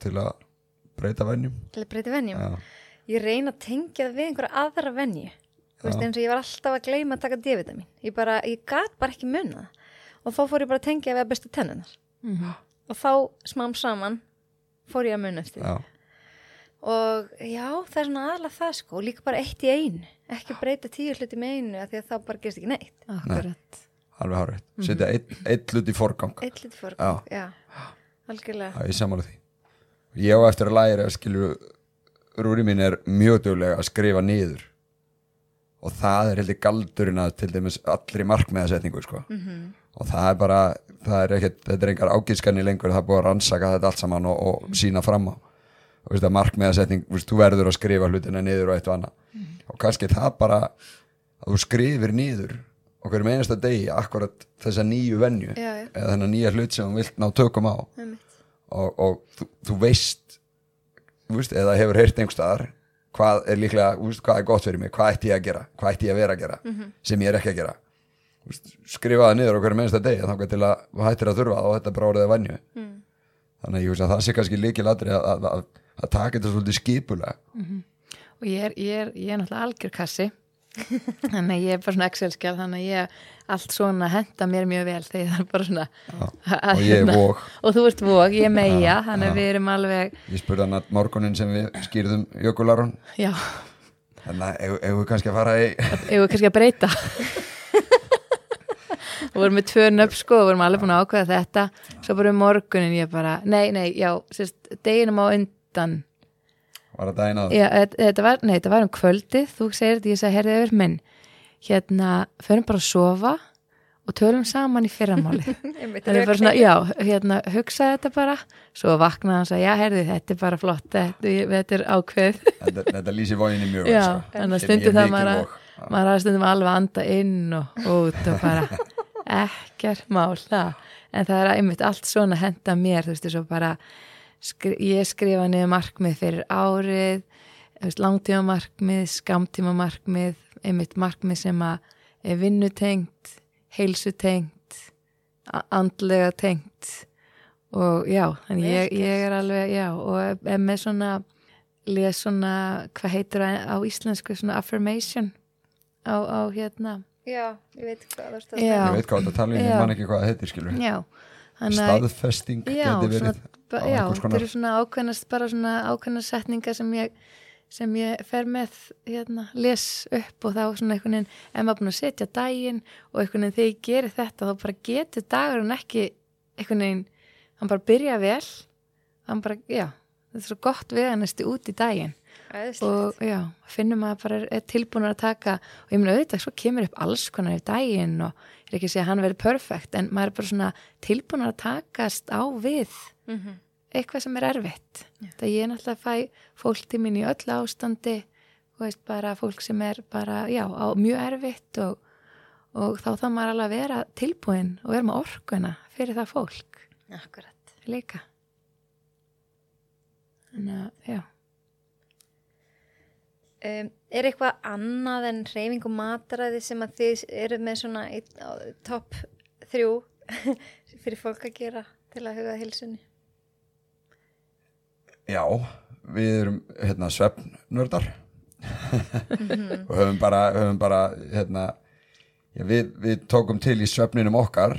til að breyta venjum? Til að breyta venjum. Já, ég reyna að tengja það við einhverja aðra venju. Þú veist eins og ég var alltaf að gleyma að taka D-vitamin. Ég bara, ég gat bara ekki munna og þá fór ég bara að tengja við að bestu tennunar Mhm. og þá smám saman fór ég að munna eftir já, og já, það er svona aðalega það sko. Líka bara eitt í einu. Ekki breyta tíu hluti með einu af því að þá bara gerist ekki neitt. Akkurat. Alveg hárétt Setja eitt, eitt hlut í forgang. Eitt hluti fór, já, Já. algjörlega. Já, ég samála því. Ég á eftir að læra skilju Rúri mín er mjög duglega að skrifa niður. Og það er heldur galdurinn að til dæmis allri markmiðasetningu sko. -hmm. og það er bara það er ekkert, þetta er engar ágískanni lengur það er búið að rannsaka þetta allt saman og, og sína fram á. Markmiðasetning þú verður að skrifa hlutina niður og eitt og annað. Og kannski það bara að þú skrifir niður okkur með einasta degi akkurat þessa nýju já. eða þennan nýja hlut sem þú vilt ná tökum á. Einmitt. og, og þú, þú veist veist, eða hefur heyrt einhverstaðar hvað er líklega, veist, hvað er gott fyrir mig hvað ætti ég að gera, hvað ætti ég að vera að gera sem ég er ekki að gera. Veist, skrifa það niður okkur mennsta degi þá til að hættir að þurfa það og þetta bara orðið að vanju þannig ég veist að það sé kannski líkil aðri að, að, að, taka þetta svolítið skipulega. Og ég er, ég er, ég er náttúrulega algjör kassi. þannig að ég er bara svona Excel-skjál, þannig að ég allt svona henda mér mjög vel þegar það er bara svona. að- og ég er hérna- vók Og þú ert vók, ég er meia, þannig að við erum alveg, ég spurði hann að morgunin sem við skýrðum jökularun. Já, þannig að ef ef við kannski að fara í ef við kannski að breyta. og vorum með tvö nöfn sko og vorum alveg búin að ákveða þetta. Svo bara um morgunin ég bara nei, nei, já, sérst, deginum á undan var að dæna það já, þetta- var, nei, þetta var um kvöldið. Þú segir þetta, ég sagði, herðið yfir minn. Hérna, förum bara að sofa og tölum saman í fyrramáli það er bara svona, já, hérna hugsaði þetta bara, svo vaknaði hann og sagði, já, herðið, þetta er bara flott þetta, þetta er ákveð þetta, þetta lýsi vóginni mjög Já, sko. þannig að Sem ég stundum það maður að, maður að stundum alveg að anda inn og út og bara ekkert mál það. En það er einmitt allt svona að henda mér þú veist, svo bara skri, ég skrifa niður markmið fyrir árið langtíma markmið skamtíma markmið einmitt markmið sem að er vinnutengt heilsutengt andlega tengt og já, ég, ég er alveg, já, og er með svona les svona, hvað heitir það á íslensku, svona affirmation á, á hérna. Já, ég veit hvað þú veist að Já. ég veit hvað þetta tala um, ég man ekki hvað það heitir skilur staðfesting já, geti svona, verið. á já, þetta eru svona ákveðnast bara svona ákveðna setningar sem ég sem ég fer með hérna, les upp og þá svona einhvern veginn ef maður búin að setja daginn og einhvern veginn þegar ég gerir þetta þá bara getur dagurinn ekki einhvern veginn, hann bara byrja vel hann bara, já þetta er svo gott veganesti út í daginn Æðislegt. og já, finnum að bara er, tilbúin að taka og ég meina auðvitað, svo kemur upp alls konar í daginn og ég er ekki að segja að hann verið perfekt en maður er bara svona tilbúin að takast á við Mhm. eitthvað sem er erfitt það ég er náttúrulega að fæ fólk til mín í öllu ástandi veist bara fólk sem er bara, já, á mjög erfitt og, og þá þá maður alveg að vera tilbúin og vera með orkuna fyrir það fólk Akkurat. líka þannig að, já Um, er eitthvað annað en reyfing og mataræði sem að þið eru með svona topp þrjú fyrir fólk að gera til að huga hilsunni? Já, við erum hérna svefnördar og höfum bara, höfum bara hérna, já, við, við tókum til í svefninum okkar.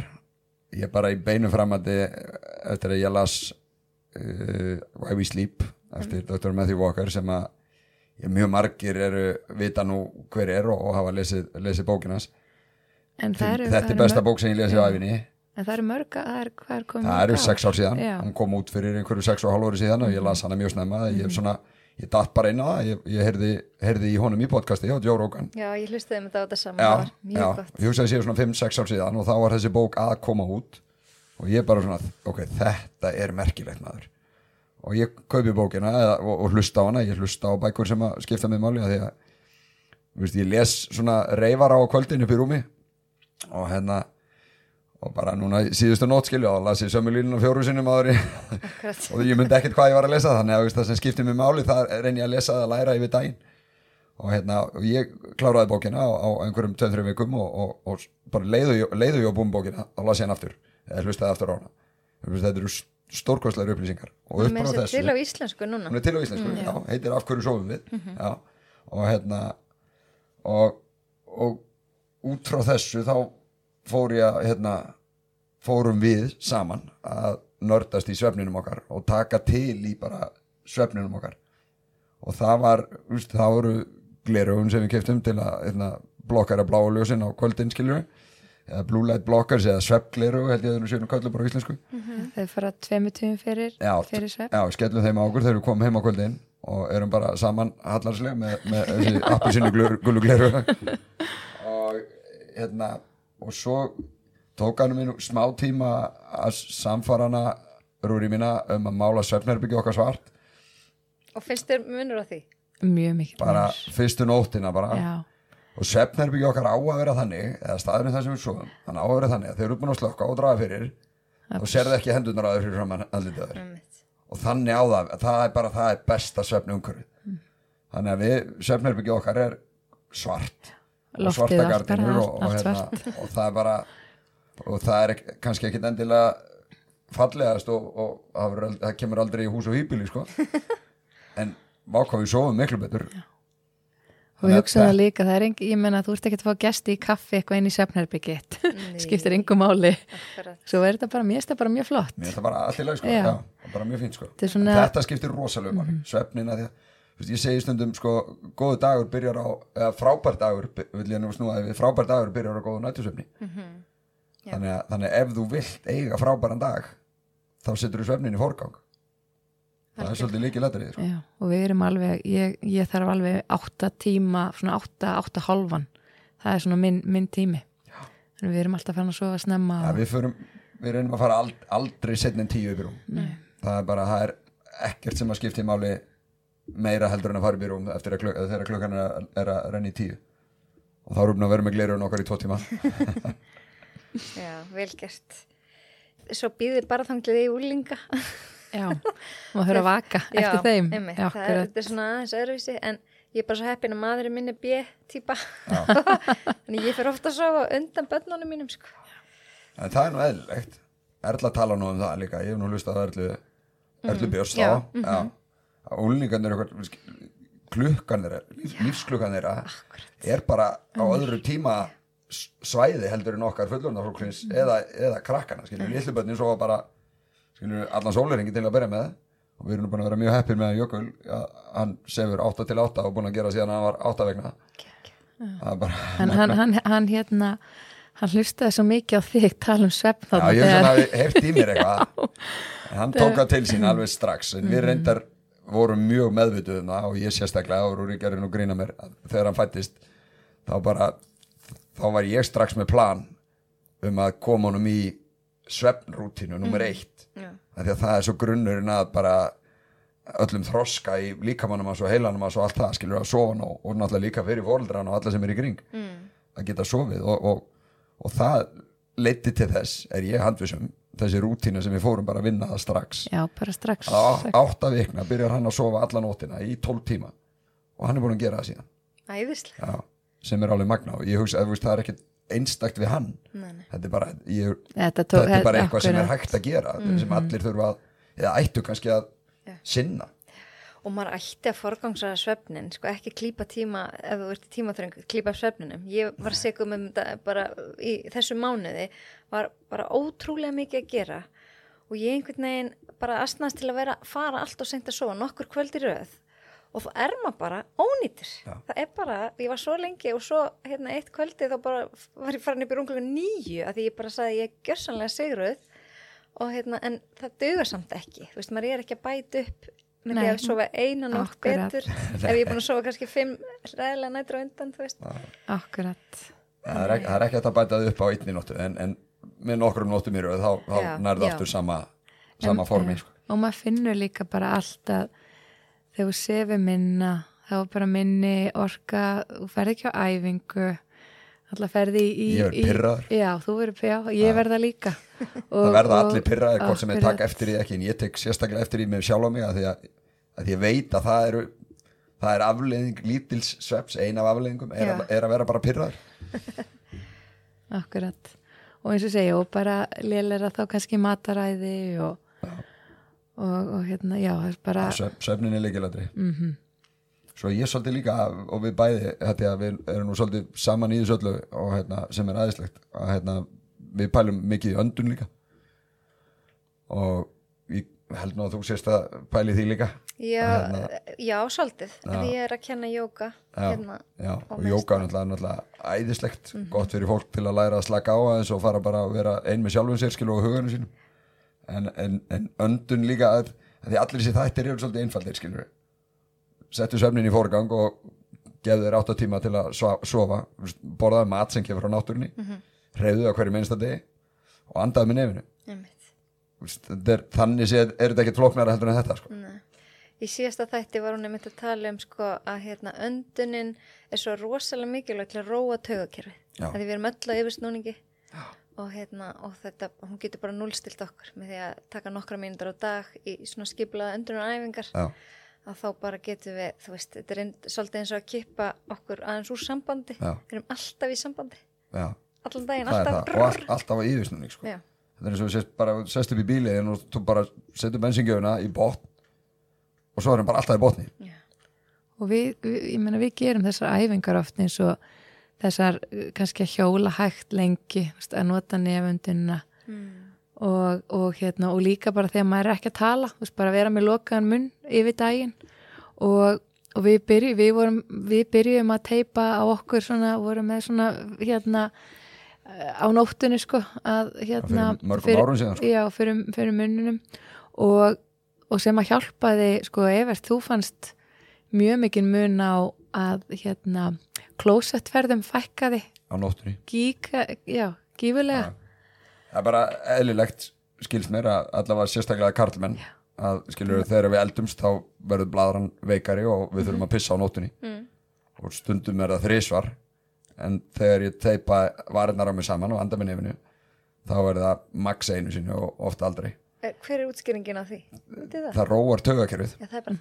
Ég bara í beinu framandi eftir að ég las uh, Why We Sleep eftir Dr. Matthew Walker sem að ég, mjög margir eru vita nú hver er og, og hafa lesið, lesið bókinas en það eru þetta er besta bók sem ég lesið á æfinni en það eru mörg það er, hvað er komið það eru sex ár síðan, Já. hann kom út fyrir einhverju sex og hálf ári síðan og ég las hana mjög snemma. Ég, hef svona, ég datt bara inn á það. Ég, ég heyrði, heyrði í honum í podcasti á Joe Rogan. Já, ég hlustiði um þetta á þetta saman, já, það já, gott. ég hugsaði sér svona 5-6 ár síðan og þá var þessi bók að koma út. Og ég bara svona, ok, þetta er merkilegt maður. Og ég kaupi bókina eða, og, og hlusta á hana, ég hlusta á bækur sem að skipta mig máli að því að þú veist, ég les svona reyfar á kvöldin upp í rúmi. Og hérna og bara núna síðustu nótt skilju og las ég sömu línuna fjóru sinnum áður og ég myndi ekkert hvað ég var að lesa þannig að það sem skiptir mig máli það reyni ég að lesa að læra yfir daginn. Og hérna, ég kláraði bókina á, á einhverjum 2-3 vikum og, og, og bara leiðu ég, á búin bókina og las ég hann aftur, eða hlustaði aftur á hana. Þetta eru stórkostlegar upplýsingar. Og upp á þessu til á íslensku núna. hún er til á íslensku, já, heitir af hverju sofum við? Já, og hérna og, og út frá þessu þá fór ég að hérna, fórum við saman að nördast í svefninum okkar og taka til í bara svefninum okkar. Og það var, úst, það voru gleraugun sem við keftum til að hérna, blokkara bláa ljósin á kvöldin skiljum eða blue light blockers eða sveppgleru held ég að það séum kallur bara á íslensku. Þau fara tveimu tíum fyrir, fyrir svepp já, skellum þeim á okkur þegar við komum heim á kvöldin og erum bara saman hallarslega með, með þessi appisinu gullu gleru og hérna og svo tók hann minn smá tíma að samfara hana rúri mína um að mála svefnherbyggja okkar svart. Og finnst þér munur á því? mjög mikið bara fyrstu nóttina bara. Já, og svefnherbyggja okkar á að vera þannig eða staðurinn það sem við svoðum hann á að vera þannig að þeir eru búin að slökka og draga fyrir og sérðu ekki hendurnar að þeir fyrir fram að þér. Einmitt. og þannig á það, það er bara það er besta svefni umhverfið þannig að við, svefnherbyggja okkar er svart svarta gardinur og, og, hérna, og það er bara og það er kannski ekkit endilega fallegast og, og það, kemur aldrei í hús og hýbili sko. en vákvað við sofum miklu betur. Og við hugsaðum það líka, það er engi, ég menna þú ert ekki að fá gesti í kaffi eitthvað inn í svefnherbyggitt skiptir engum máli. Svo er þetta bara, mér finnst það bara mjög flott. Mér er það bara lag sko. Já. Já, bara mjög fínt sko. Þetta svona- þetta skiptir rosalega máli. Svefnin að því að ég segi stundum sko, góðu dagur byrjar á eða frábær dagur, vill ég nú snúa við frábær dagur byrjar á góðu nættusvefni Mhm. þannig, að, þannig að ef þú vilt eiga frábæran dag þá setur þú svefnin í forgang. Það er svolítið líkið lettrið sko. Já, og við erum alveg, ég, ég þarf alveg átta tíma, svona átta, átta hálfan. Það er svona minn, minn tími. En við erum alltaf fann að sofa snemma ja, við, förum, við reynum að fara ald, aldrei setn en tíu rúm. Það er bara, það er ekkert sem að skipti máli meira heldur en að fara upp í rúm eftir að kluk, þegar klukkan er að, er að renna í tíu. Og þá erum við að vera með glerun okkar í tvo tíma. Já, vel gert. Svo býðir bara þanglið í úlinga. já, maður þurfa að vaka eftir Já, þeim. einmitt, já, það er, er svona aðeins öðruvísi en ég er bara svo heppin að maðurinn minn er B-típa þannig ég fer ofta að sofa undan börnunum mínum sko. en það er nú eðlilegt. Erla tala nú um það líka, ég hef nú hlustað að Erlu Erlu Björns já, þá. Já, að úlningarnir eitthvað klukkan þeirra, líf, lífsklukkan þeirra er bara á öðru tíma svæði heldur en okkar fullorðnarfólksins eða, eða krakkana skilur, lillubötnin svo bara skilur, allan sólaringi til að byrja með. Og við erum búin að vera mjög heppir með Jökul að hann sefur 8 til 8 og búin að gera síðan að hann var 8 vegna. Er bara hann, hann, hann, hann hérna hann hlustaði svo mikið á þig tala um svefn Já, ég þegar- svona heft í mér eitthvað. Hann tók það til sín alveg strax en við reyndar vorum mjög meðvituð um það og ég sérstaklega og Rúri gerir nú grína mér þegar hann fættist þá bara þá var ég strax með plan um að koma honum í svefnrútínu nummer eitt Já. af því að það er svo grunnurinn að bara öllum þroska í líkamannum hans og heilanum hans og allt það skilur að sofa nú og náttúrulega líka fyrir fóreldran og alla sem er í kring mm. að geta sofið og, og, og það leiti til þess er ég handvisum þessi rútína sem við fórum bara að vinna það strax. Já, bara strax að á- átta vikna byrjar hann að sofa alla nótina í 12 tíma. Og hann er búin að gera það síðan. Æðislega sem er alveg magna og ég hugsa að það er ekkit einstakt við hann. Nei, nei. þetta er bara, ég, þetta, tók, þetta er bara eitthvað sem er hægt að gera sem allir þurfa að, eða ættu kannski að Já. sinna og maður ætti að forgangsraða svefnin sko ekki klípa tíma ef þú ert í tímaþröng, klípa svefninum. Ég var segum um þetta bara í þessu mánuði var bara ótrúlega mikið að gera. Og ég einhvern veginn bara astnast til að vera fara allt og seint að sofa nokkur kvöld í röð. Og þá er maður bara ónýtir. Já. það er bara, ég var svo lengi og svo hérna eitt kvöldi þá bara var ég farin upp í runglega nýju að því ég bara saði ég er gjörsanlega sigruð. Og hérna en það dugar samt ekki. Þú veist, maður er ekki að bæta upp með því Nei. að sofa eina nótt Akkurat. betur ef ég er búin að sofa kannski fimm ræðilega nættur á undan, veist akkurat það er, ekki, það er ekki að það upp á einni nóttu en, en með nokkrum nóttum í röð þá, þá já. aftur sama, sama formi sko. og maður finnur líka bara alltaf þegar þú sefur minna þá er bara minni orka þú ferð ekki á æfingu alltaf ferði í, í Ég verð í- pirraður. já, þú verður já, ég verða líka. Og, það verða allir pyrraðir hvort sem ég taka eftir því ekki en ég tek sérstaklega eftir því með sjálf á mig að því að, að ég veit að það eru það er afleiðing lítils sveps ein af afleiðingum er, að, er að vera bara pyrraður akkurat. Og eins og segja, og bara lélera þá kannski mataræði og, og, og hérna, já, það er bara Svef, svefnin er leikilatri mm svo ég svolítið líka og við bæði þetta við erum nú svolítið saman í þessu öllu og hérna, sem er aðeinslegt að hérna, við pælum mikið í öndun líka og ég held nú að þú sést að pæli því líka Já, Hérna. já, svolítið. Því ég er að kenna jóka hérna. já, og jóka er náttúrulega, æðislegt Mhm. gott fyrir fólk til að læra að slaka á aðeins og fara bara að vera ein með sjálfum sér skilu og huganum sínum en, en, en öndun líka að, að því allir þessi þættir eru svolítið einfaldir skilur settu söfnin í fórgang og gefðu þér átta tíma til að sofa borðaðu mat sem kemur frá náttúrunni mm Mhm. hreyðu á hverju minnsta degi og andaðu með veist, þetta er, þannig séð er þetta ekkert flóknara heldur en þetta sko. Nei. Í síðasta þætti var hún einmitt að tala um sko að hérna öndunin er svo rosalega mikilvægt til að róa taugakerfið. Því við erum öll á yfirsnúningi og hérna og þetta, hún getur bara núlstilt okkur með því að taka nokkra mínútur á dag í svona skiplaða öndunaræfingar já, að þá bara getum við, þú veist, þetta er ein, svolítið eins og að kippa okkur aðeins úr sambandi. Já. Við erum alltaf í sambandi, já, allan daginn, það alltaf. það og all, alltaf á yfirsnúning sko. Þetta er eins og við sést bara sest upp í bíli og þú bara setur bensingjöfuna í botn og svo er hann bara alltaf í botni já, og við, við, ég meina við gerum þessar æfingar oft eins og þessar uh, kannski að hjóla hægt lengi þú veist, að nota nefundina og, og hérna og líka bara þegar maður er ekki að tala veist, bara vera með lokaðan munn yfir daginn. Og, og við, byrju, við, vorum, við byrjum að teipa á okkur svona, vorum með svona hérna á nóttunni sko að hérna fyrir árum síðan, sko. já, fyrir, fyrir munnunum og, og sem að hjálpaði sko Evert, þú fannst mjög mikið mun á að hérna klósettferðum fækkaði. Á nóttunni? Gíka, já, gífulega það er bara eðlilegt skilst mér að allavega sérstaklega karlmenn að skilur þegar við eldumst þá verður bladran veikari og við þurfum að pissa á nóttunni mm. og stundum er það þrísvar en þegar ég teipa varirnar á mig saman og anda með nefinu þá er það max einu sinni og ofta aldrei Eh, Hver er útskýringin á því? Það? það róar tögakerfið Já, er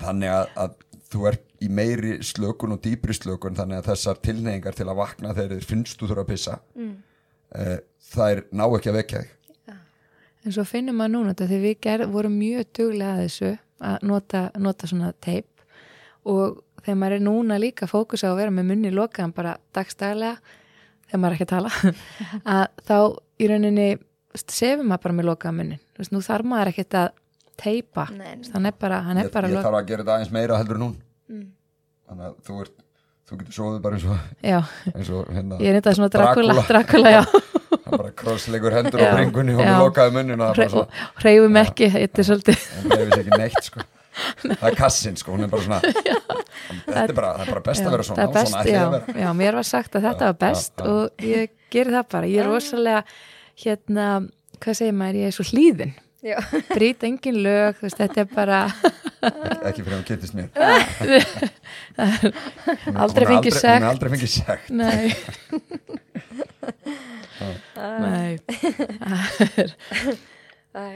þannig að, að þú ert í meiri slökun og dýpri slökun þannig að þessar tilneyingar til að vakna þegar þið finnst þú þurfa að pissa mm. Það er ná ekki að vekja þig. En svo finnum maður núna þetta því við ger, vorum mjög duglega að þessu að nota, nota svona teip og þegar maður er núna líka fókus á að vera með munni lokaðan bara dagstæðlega þegar maður er ekki að tala að þá í rauninni sefum maður bara með lokaðan munnin. Veist, nú þarf maður ekkert að teipa nei. Veist, hann er bara, hann er ég, bara ég lok- þarf að gera þetta aðeins meira heldur hún. Mm. þannig að þú ert þú getur sofið bara eins og, já, eins og hérna, ég er eitthvað svona Dracula, Dracula. Já, hann bara krossleikur hendur Já, á bringunni og já. við lokaði munnin og það bara svo hreyfum ekki þetta er svolítið hann reyfis ekki neitt sko. Það er kassin sko, hún er bara svona þetta er bara, er bara best að vera Já, svona best, svona já, vera. Já, mér var sagt að þetta Já, var best já, já. og ég geri það bara, ég er rosalega hérna, hvað segir maður, ég er svo hlýðin Já, brýt engin lög, veist, þetta er bara ekki, fyrir að hún kynntist mér. Hún Aldrei hún fengið hún sekt. er aldrei fengið sekt. Nei. Nei.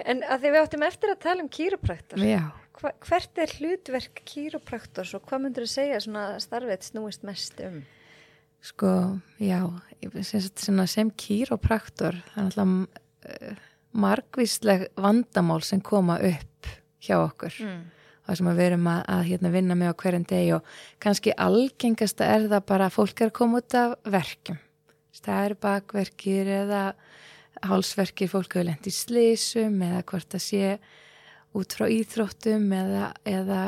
En að því við áttum eftir að tala um kýrupraktor, já, Hva, hvert er hlutverk kýrupraktors og hvað myndur þú segja svona starfið snúist mest um? sko, já sem, sem kýrópraktor það er alltaf margvísleg vandamál sem koma upp hjá okkur Mm. það sem að við erum að, að hérna, vinna með á hverjum degi og kannski algengasta er það bara að fólk er að koma út af verkjum það eru bakverkir eða hálsverkir, fólk hefur lent í slísum eða hvort það sé út frá íþróttum eða, eða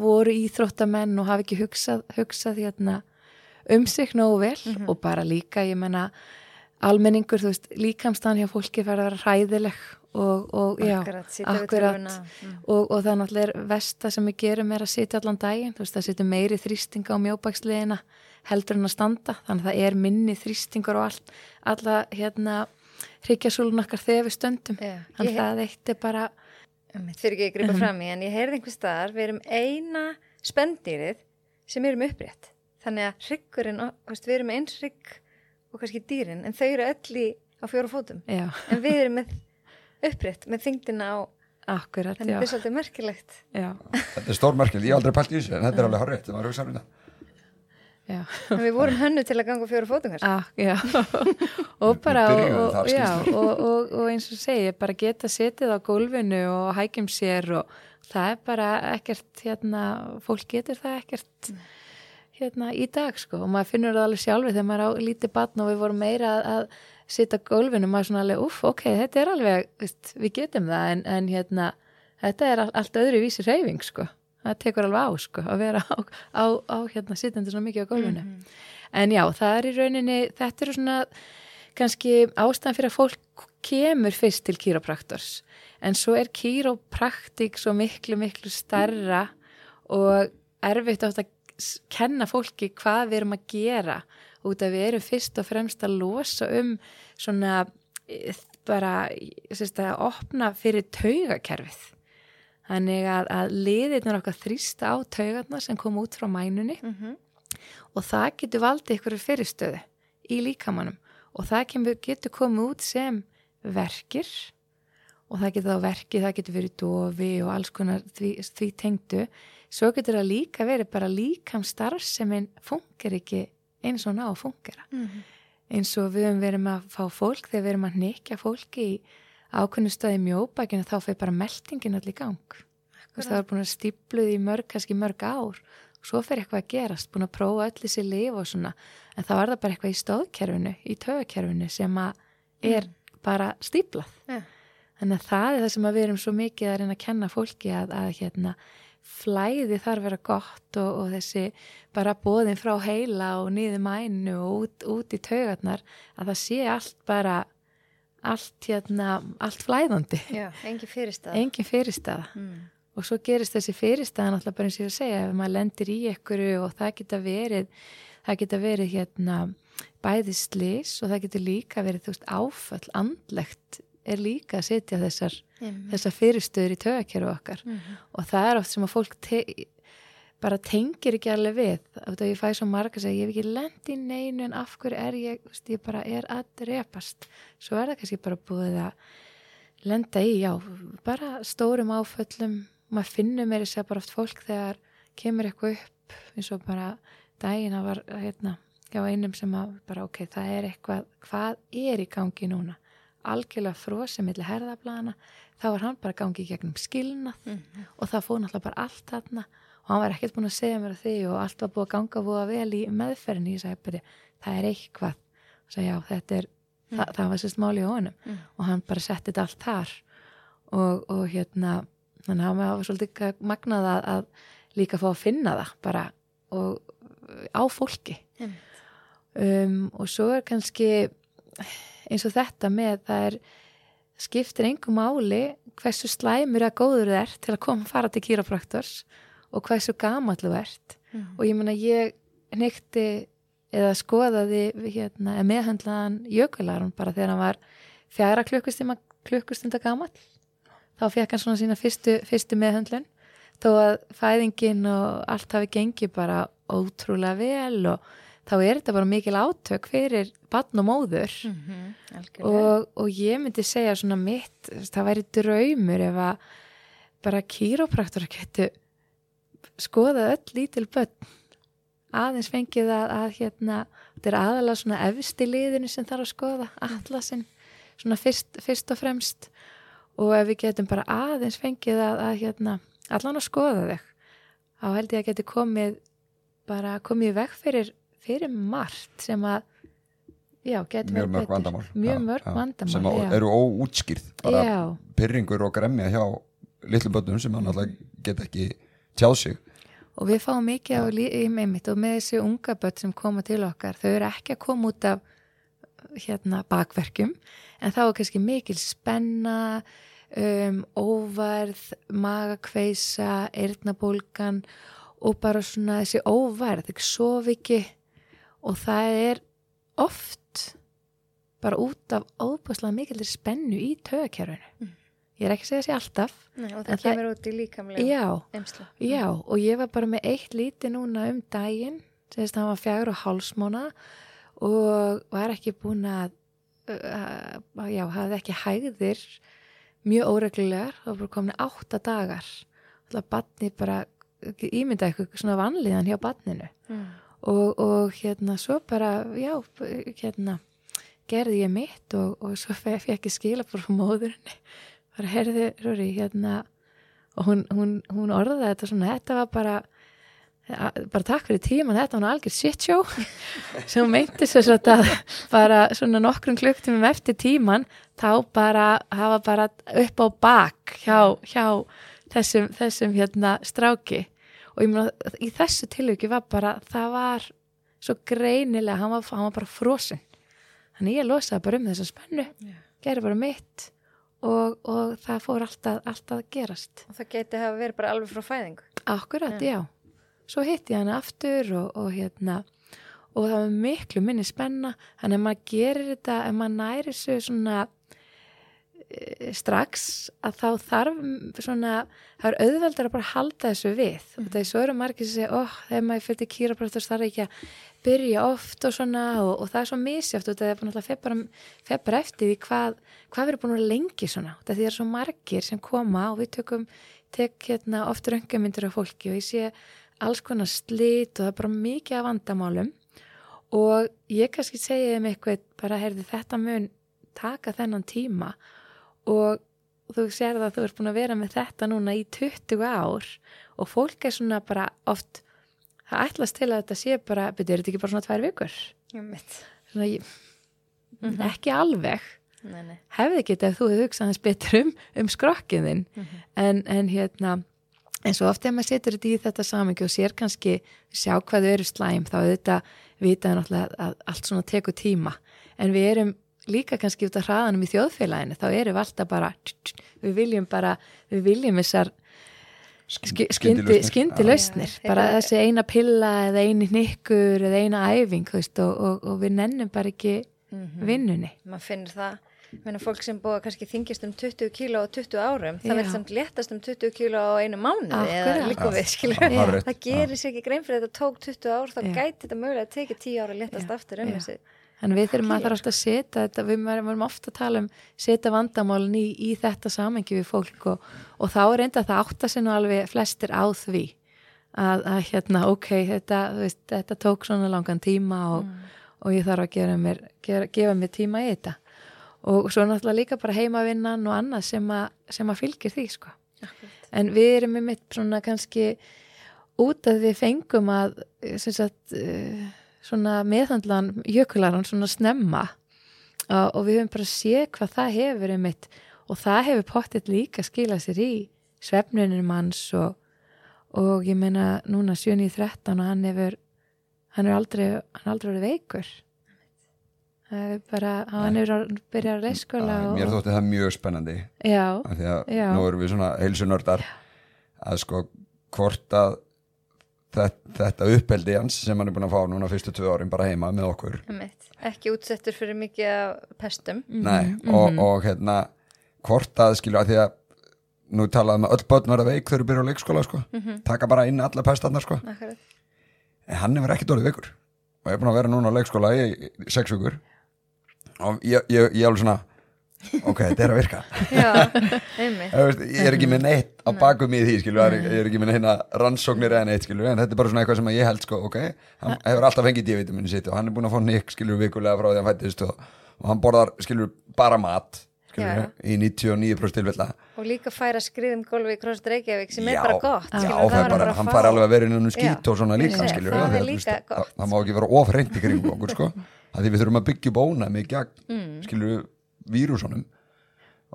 voru íþróttamenn og hafa ekki hugsað, hugsað hérna, um sig nógu vel Mhm. og bara líka, ég menna almenningur, þú veist, líkamstan hjá fólki verður að vera hræðileg og, og já, Akkurat, akkurat. Mm. og, og það náttúrulega er versta sem við gerum er að sitja allan daginn, þú veist, það sitja meiri þrýstinga á mjóbaksliðina heldur en að standa, þannig að það er minni þrýstingur og allt, alla hérna hryggjarsúlun okkar þegar við stöndum Já, þannig að það eitt er bara Fyrir ekki gripa fram í, en ég heyrði einhver staðar, við erum eina spendýrið sem erum upprétt. Þannig að hryggurinn, við erum eins hrygg og kannski dýrin, en þau eru öll í á fjóra fótum. já, En við erum með upprétt, með þingdina á, akkurat, þannig já, að þetta er svolítið merkilegt. já, Þetta er stórmerkjöld, ég hef aldrei pælt í þessu en þetta er alveg horrið, þetta var um þetta. Já. En við vorum hönnu til að ganga á fjóra fótum. Ah, já, og bara og, og, já, og, og, og eins og segi, bara geta setið á gólfinu og hækjum sér og það er bara ekkert hérna, fólk getur það ekkert hérna í dag sko. Og maður finnur það alveg sjálfi þegar maður er á lítið batn og við vorum meira að, að sitja gólfinu, maður er svona alveg, uff, ok, þetta er alveg, veist, við getum það. En, en hérna, þetta er all- allt öðru vísi reyfing sko, það tekur alveg á sko, að vera á, á, á hérna sitjandi svona mikið á gólfinu. En já, það er í rauninni, þetta eru svona kannski ástæðan fyrir að fólk kemur fyrst til kýrópraktors. En svo er kýrópraktik svo miklu, miklu starra og erfitt átt að kenna fólki hvað við erum að gera út að við erum fyrst og fremst að losa um svona eh, bara, sérst að opna fyrir taugakerfið. Þannig að, að liðirnir okkar þrýsta á taugarnar sem kom út frá mænunni Mm og það getur valdið ykkur fyrirstöðu í líkamannum og það kemur, getur komið út sem verkir og það getur þá verkið, það getur verið dofi og alls konar því, því tengdu svo getur það líka verið bara líkam starf sem einn funkar ekki eins og ná að fungera -hmm. eins og við höfum verið með að fá fólk þegar við erum að nekja fólki í ákveðnu staði mjóbækinu þá fyrir bara meldingin allir í gang. Það var búin að stípluð í mörg, kannski mörg ár. Og svo fyrir eitthvað að gerast, búin að prófa öll þessi lif og svona, en þá er það bara eitthvað í stóðkerfinu, í tögakerfinu sem að er bara stíplað Ja. þannig að það er það sem að við erum svo mikið að reyna að kenna fólki að, að hérna, flæði þarf vera gott og, og þessi bara bóðin frá heila og niður mænu og út, út í taugarnar að það sé allt bara allt hérna, allt flæðandi Já, engin fyrirstað. engin fyrirstaða Mm. og svo gerist þessi fyrirstaðan alltaf bara eins og ég að segja, ef maður lendir í ekkuru og það geta verið það geta verið hérna bæði slis og það getur líka verið þú veist áföll, andlegt er líka að setja þessar þessar fyrirstöður í tögakeru okkar. Mhm. og það er oft sem að fólk te bara tengir ekki alveg við. Af því að ég fæ svo marga að segja, ég hef ekki lent í neinu en af hverju er ég, veist, ég bara er að drepast, svo er það kannski bara búið að lenda í, já, bara stórum áföllum, maður finnur mér þess að bara oft fólk þegar kemur eitthvað upp, eins og bara daginn að var, hérna, já, einum sem að bara, ok, það er eitthvað, hvað er í gangi núna? Algjörlega frosið milli herðablana, þá var hann bara gangi í gegnum skilnað Mhm. og það fór náttúrulega bara allt þarna og hann var ekkert búin að segja mér að því og allt var búið að ganga búið að vel í meðferðinni. Ég sagði bara, það er eitthvað. Og sagði, já, þetta er, það, það var sérst máli á honum. Mm. og hann bara setti þetta allt þar og, og hérna þannig að hann var svolítið magnað að, að líka fá að finna það bara og á fólki. Um, og svo er kannski eins og þetta með það er skiptir engum máli hversu slæmur að góður ert til að koma að fara til kýrapraktors og hversu gamall þú ert. Mhm. og ég meina ég nýtti eða skoðaði hérna, meðhandlaðan jökularun bara þegar hann var fjara klukkustunda, klukkustunda gamall. Þá fekk hann svona sína fyrstu, fyrstu meðhandlun þó að fæðingin og allt hafi gengið bara ótrúlega vel og þá er þetta bara mikil átök fyrir barn og móður Mhm. Algjörlega. og, og ég myndi segja svona mitt, það væri draumur ef að bara kýrópraktur getur skoðað öll lítil börn aðeins fengið að, að hérna, þetta er aðalega svona efsti liðinu sem þarf að skoða, allasinn svona fyrst, fyrst og fremst og ef við getum bara aðeins fengið að, að hérna, allan að skoða þig þá held ég að geti komið bara komið veg fyrir, fyrir margt sem að já, mjög verið betur. vandamál. Mjög mörg já, vandamál sem já. eru óútskýrð. Bara pyrringur og gremja hjá litlu börnum sem hann alltaf get ekki tjáð sig. Og við fáum mikið á límiðmitt og með þessi unga börn sem koma til okkar þau eru ekki að koma út af hérna bakverkjum en þá er kannski mikil spenna um, óvarð magakveisa, eirnabólgan og bara svona þessi óvarð, ekki sofi ekki og það er oft bara út af óbúslega mikil spennu í tögakerfinu ég er ekki að segja þessi alltaf Nei, og það það- kemur út í líkamlega já, emslu. Já, og ég var bara með eitt líti núna um daginn, sem þess að hann var fjagur og hálsmána og var ekki búin að, uh, já, hafði ekki hægðir mjög óreglulegar, það var bara komin átta dagar. Það batni bara, ímynda eitthvað svona vanlíðan hjá batninu Mm. Og, og hérna svo bara, já, hérna gerði ég mitt og, og svo fe- fekk ég skila frá móðurinni. Bara herði, Rúri, hérna og hún, hún, hún orðaði þetta svona, þetta var bara bara takk fyrir tíman, þetta var algjör shit show. Sem meinti sér svona að bara svona nokkrum klukktum eftir tíman, þá bara hafa bara upp á bak hjá, hjá þessum, þessum hérna stráki og ég meina í þessu tilviki var bara, það var svo greinilega, hann var, hann var bara frosin þannig ég losaði bara um þessa spennu Já. gerði bara mitt og, og það fór alltaf, alltaf gerast Og það geti hafa verið bara alveg frá fæðingu. Akkurat, Já. já. Svo hitti ég hana aftur og, og hérna og það var miklu minni spenna þannig að maður gerir þetta ef maður næri svo svona strax að þá þarf svona, það er auðveldar að bara halda þessu við. Og það er svo eru margir sem segja, óh, þegar maður fyrir til kýraprættur þarf ekki að byrja oft og svona og, og það er svo misjátt og það er bara, fer bara eftir því hvað, hvað erum búin að lengi svona. Því það er svo margir sem koma og við tökum tek hérna oft röngamyndir af fólki og ég sé alls konar slit og það er bara mikið af vandamálum. Og ég kannski segi þeim eitthvað bara heyrði þetta mun taka þennan tíma. og þú sér það að þú ert búin að vera með þetta núna í 20 ár og fólk er svona bara oft það ætlast til að þetta sé bara betur þetta ekki bara svona tvær vikur? Svona, ég, ekki alveg. Nei, nei. hefði getið ef þú hefði hugsað hans betur um, um skrokkiðin en, en hérna en svo oft ef maður setur þetta í þetta samingi og sér kannski sjá hvað þau eru slæm þá auðvitað vitaði náttúrulega að allt svona tekur tíma. En við erum líka kannski út af hraðanum í þjóðfélaginu þá erum við alltaf bara við viljum bara, við viljum þessar sk- skyndi, skyndi lausnir, bara þessi eina pilla eða eini nikkur eða eina æfing veist, og, og, og við nennum bara ekki vinnunni. Maður finnur það. Meina, fólk sem búa kannski þingist um 20 kíló á 20 árum, það verður samt léttast um 20 kíló á einu mánuði eða líka við, skilur. Já, það gerir sér ekki grein fyrir að þetta tók 20 ár þá Já. gæti þetta mögulega að tekið 10 ára að léttast Já. aftur um þessi Þannig við þurfum að það alltaf að setja þetta, við erum ofta að tala um setja vandamálin í, í þetta samengi við fólk og, og þá er enda það átta sig nú alveg flestir á því að, að hérna, ok, þetta, veist, þetta tók svona langan tíma og, og ég þarf að gera mér, gera, gefa mér tíma í þetta. Og svo náttúrulega líka bara heimavinnan og annað sem, að, sem að fylgir því, sko. En við erum með mitt svona kannski út að við fengum að sem sagt, uh, svona meðhandlan jökularan svona snemma. Uh, og við höfum bara séð hvað það hefur einmitt. Og það hefur pottitt líka skilað sér í svefnunum hans og, og ég meina núna 7.13 og hann hefur hann er aldrei, hann er aldrei verið veikur. Það er bara hann hefur að byrja að leyskóla og, Mér þótti það mjög spennandi. Já, af því að Já. nú erum við svona heilsunördar að sko hvort að þetta, þetta uppeldi hans sem hann er búin að fá núna fyrstu tvö árin bara heima með okkur. Einmitt. ekki útsettur fyrir mikið af pestum. Nei, og, og hérna hvort að skilja að því að nú talaðum að öll börn verða veik þegar þú byrja á leikskóla sko. taka bara inn alla pestarnar sko. En hann hefur ekki dórið veikur. Og ég er búin að vera núna á leikskóla í, í sex vikur. Og ég, ég, ég er alveg svona ok, þetta er að virka. Já, Ég, er ekki með neitt á bakum í því skilju, ég er ekki með neina rannsóknir eða neitt skilju, en þetta er bara svona eitthvað sem ég held sko, ok, hann hefur alltaf fengið D-vitaminu sitt og hann er búin að fá nikk skilju vikulega frá því að hann fættist og, og hann borðar skilju bara mat skilju, Já. í 99% tilfella og líka færa skriðum golfi í Krossd Reykjavík sem er Já, bara gott já, skilur, það er bara, hann fær alveg að vera inn um skít Já. og svona líka skilju, það er má ekki vera ofreint í kringum okkur sko, að því við þurfum að byggja bóna með gegn Mm. skilju vírúsunum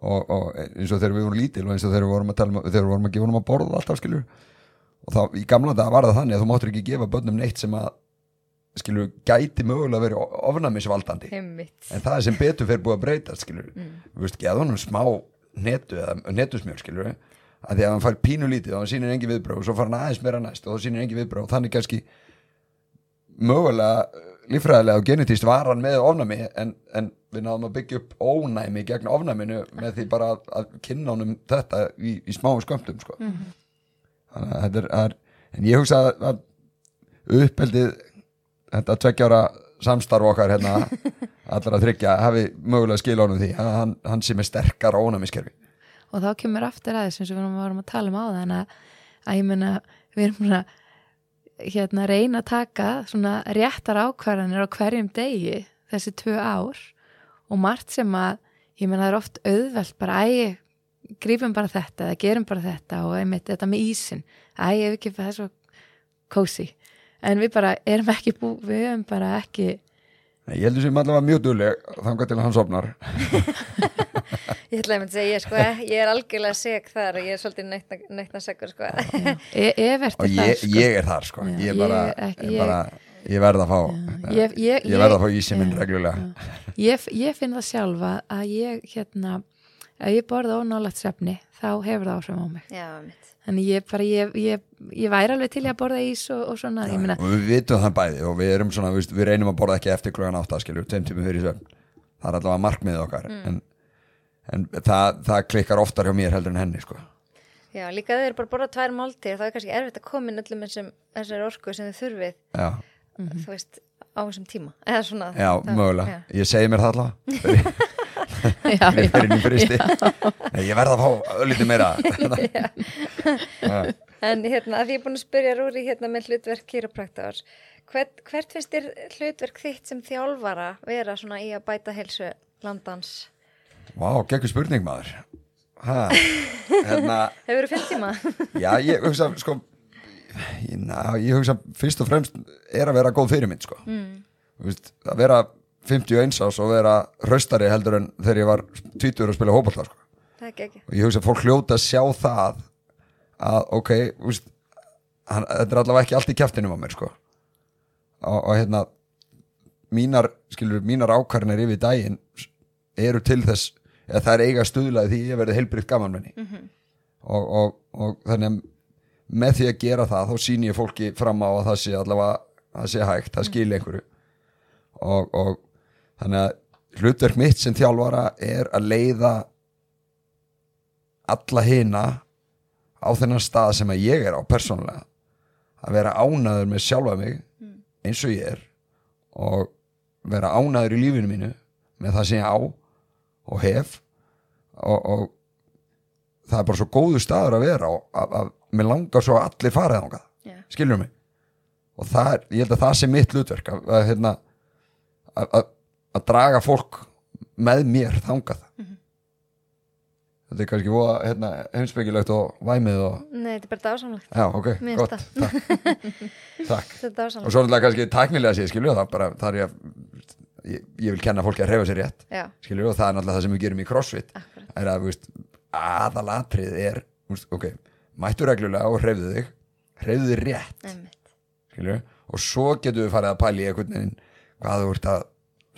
og, og eins og þegar við vorum lítil og eins og þegar við vorum að um, þegar við vorum að gefa honum að borða alltaf skilur og þá í gamla dag var það þannig að þú máttur ekki gefa börnum neitt sem að skilur gæti mögulega verið ofnæmisvaldandi Einmitt. en það sem betur fyrir búið að breyta skilur mm. við veist, geða honum smá netu eða netusmjör skilur að því að hann fær pínu lítið og hann sýnir engi viðbröð og svo fær hann aðeins meira næst og þá sýnir engi viðbröð og þannig kannski mögulega líffræðilega og genetíst var hann með ofnæmi en, en við náðum að byggja upp ónæmi gegn ofnæminu með því bara að, að kynna honum þetta í, í smáum skömmtum sko. þannig að þetta er, er en ég hugsa að, að uppeldið þetta tveggjára samstarf okkar hérna allra að tryggja hafi mögulega skil honum því að hann, hann sé með sterkar ónæmiskerfi og þá kemur aftur aðeins eins og við varum að tala um á það að, að ég meina við erum svona hérna reyna að taka svona réttar ákvarðanir á hverjum degi þessi tvö ár og margt sem að ég meina það er oft auðvelt bara æg grífum bara þetta eða gerum bara þetta og einmitt þetta með ísin æg ef ekki það er svo kósi en við bara erum ekki bú við erum bara ekki ég heldur sem allavega mjög dugleg þangar til að hann sopnar Ég ætla að mynda að segja, sko, ég er algjörlega seg þar og ég er svolítið neittna segur, sko. e Evert og er ég, sko. ég er þar sko. Ég, bara, ég ég, ég- bara, ég verð að fá ég, ég, ég, ég verð að fá ísinn minn Já, reglulega. ég, ég finn það sjálfa að ég hérna ef ég borða ónálagt svefni þá hefur það áhrif á mig. Já, þannig ég bara, ég, ég, ég væri alveg til að borða ís og, og svona, ég meina og við vitum það bæði og við erum svona, við, við reynum að borða ekki eftir klugan átta skilur, tveim tímum fyrir svefn. Það er allavega markmiðið okkar en, en það, það klikkar oftar hjá mér heldur en henni sko. Já, líka þeir eru bara að borða tvær máltíð, þá er kannski erfitt að koma inn öllum þessar orku sem þið þurfið, já, þú veist, á þessum tíma. Eða svona. já það- mögulega, já. ég segi mér það allavega já, fristi Nei, ég verð að fá öllítið meira Já. En hérna, að ég er búin að spyrja Rúri hérna með hlutverk kýrapraktors, hvert, hvert finnst þér hlutverk þitt sem þjálfara vera svona í að bæta helsu landans? Vá, geggur spurning maður ha, hérna Hefur þú fimm tíma? Já, ég hugsa sko ég, na, ég hugsa fyrst og fremst er að vera góð fyrirmynd sko mm. að vera 51 ás og vera hraustari heldur en þegar ég var 20 að spila hópallta sko. Og ég hugsa að fólk hljóta að sjá það að ok veist, hann, þetta er allavega ekki allt í kjaftinum á mér sko og, og hérna mínar, skilur, mínar ákvarðinir yfir daginn eru til þess eða það er eiga stuðlaði því ég verði heilbriðt gamanmenni -hmm. og, og, og þannig að með því að gera það þá sýn ég fólki fram á að það sé allavega það sé hægt, það skilja einhverju og, og þannig að hlutverk mitt sem þjálfara er að leiða alla hina á þennan stað sem að ég er á persónulega. Að vera ánaður með sjálfa mig eins og ég er og vera ánaður í lífinu mínu með það sem ég á og hef. Og, og það er bara svo góðu staður að vera og að, að mér langar svo að allir farið þangað. Já. skilur mig? Og það er, ég held að það sé mitt hlutverk að, að, hérna, að, að, draga fólk með mér þangað. Þetta er kannski voða, hérna, heimspekilegt og væmið og Nei, þetta er bara dásamlegt. já, ok, Mér gott, takk, takk. Og svo náttúrulega kannski tæknilega séð skilur það bara, það er ég ég, ég vil kenna fólki að reyfa sér rétt Já, skilur og það er náttúrulega það sem við gerum í crossfit. Er að, veist, aðalatrið er, veist, ok mættu reglulega og hreyfðu þig hreyfðu þig rétt, skilur og svo getum við farið að pæla í einhvern veginn hvað þú ert að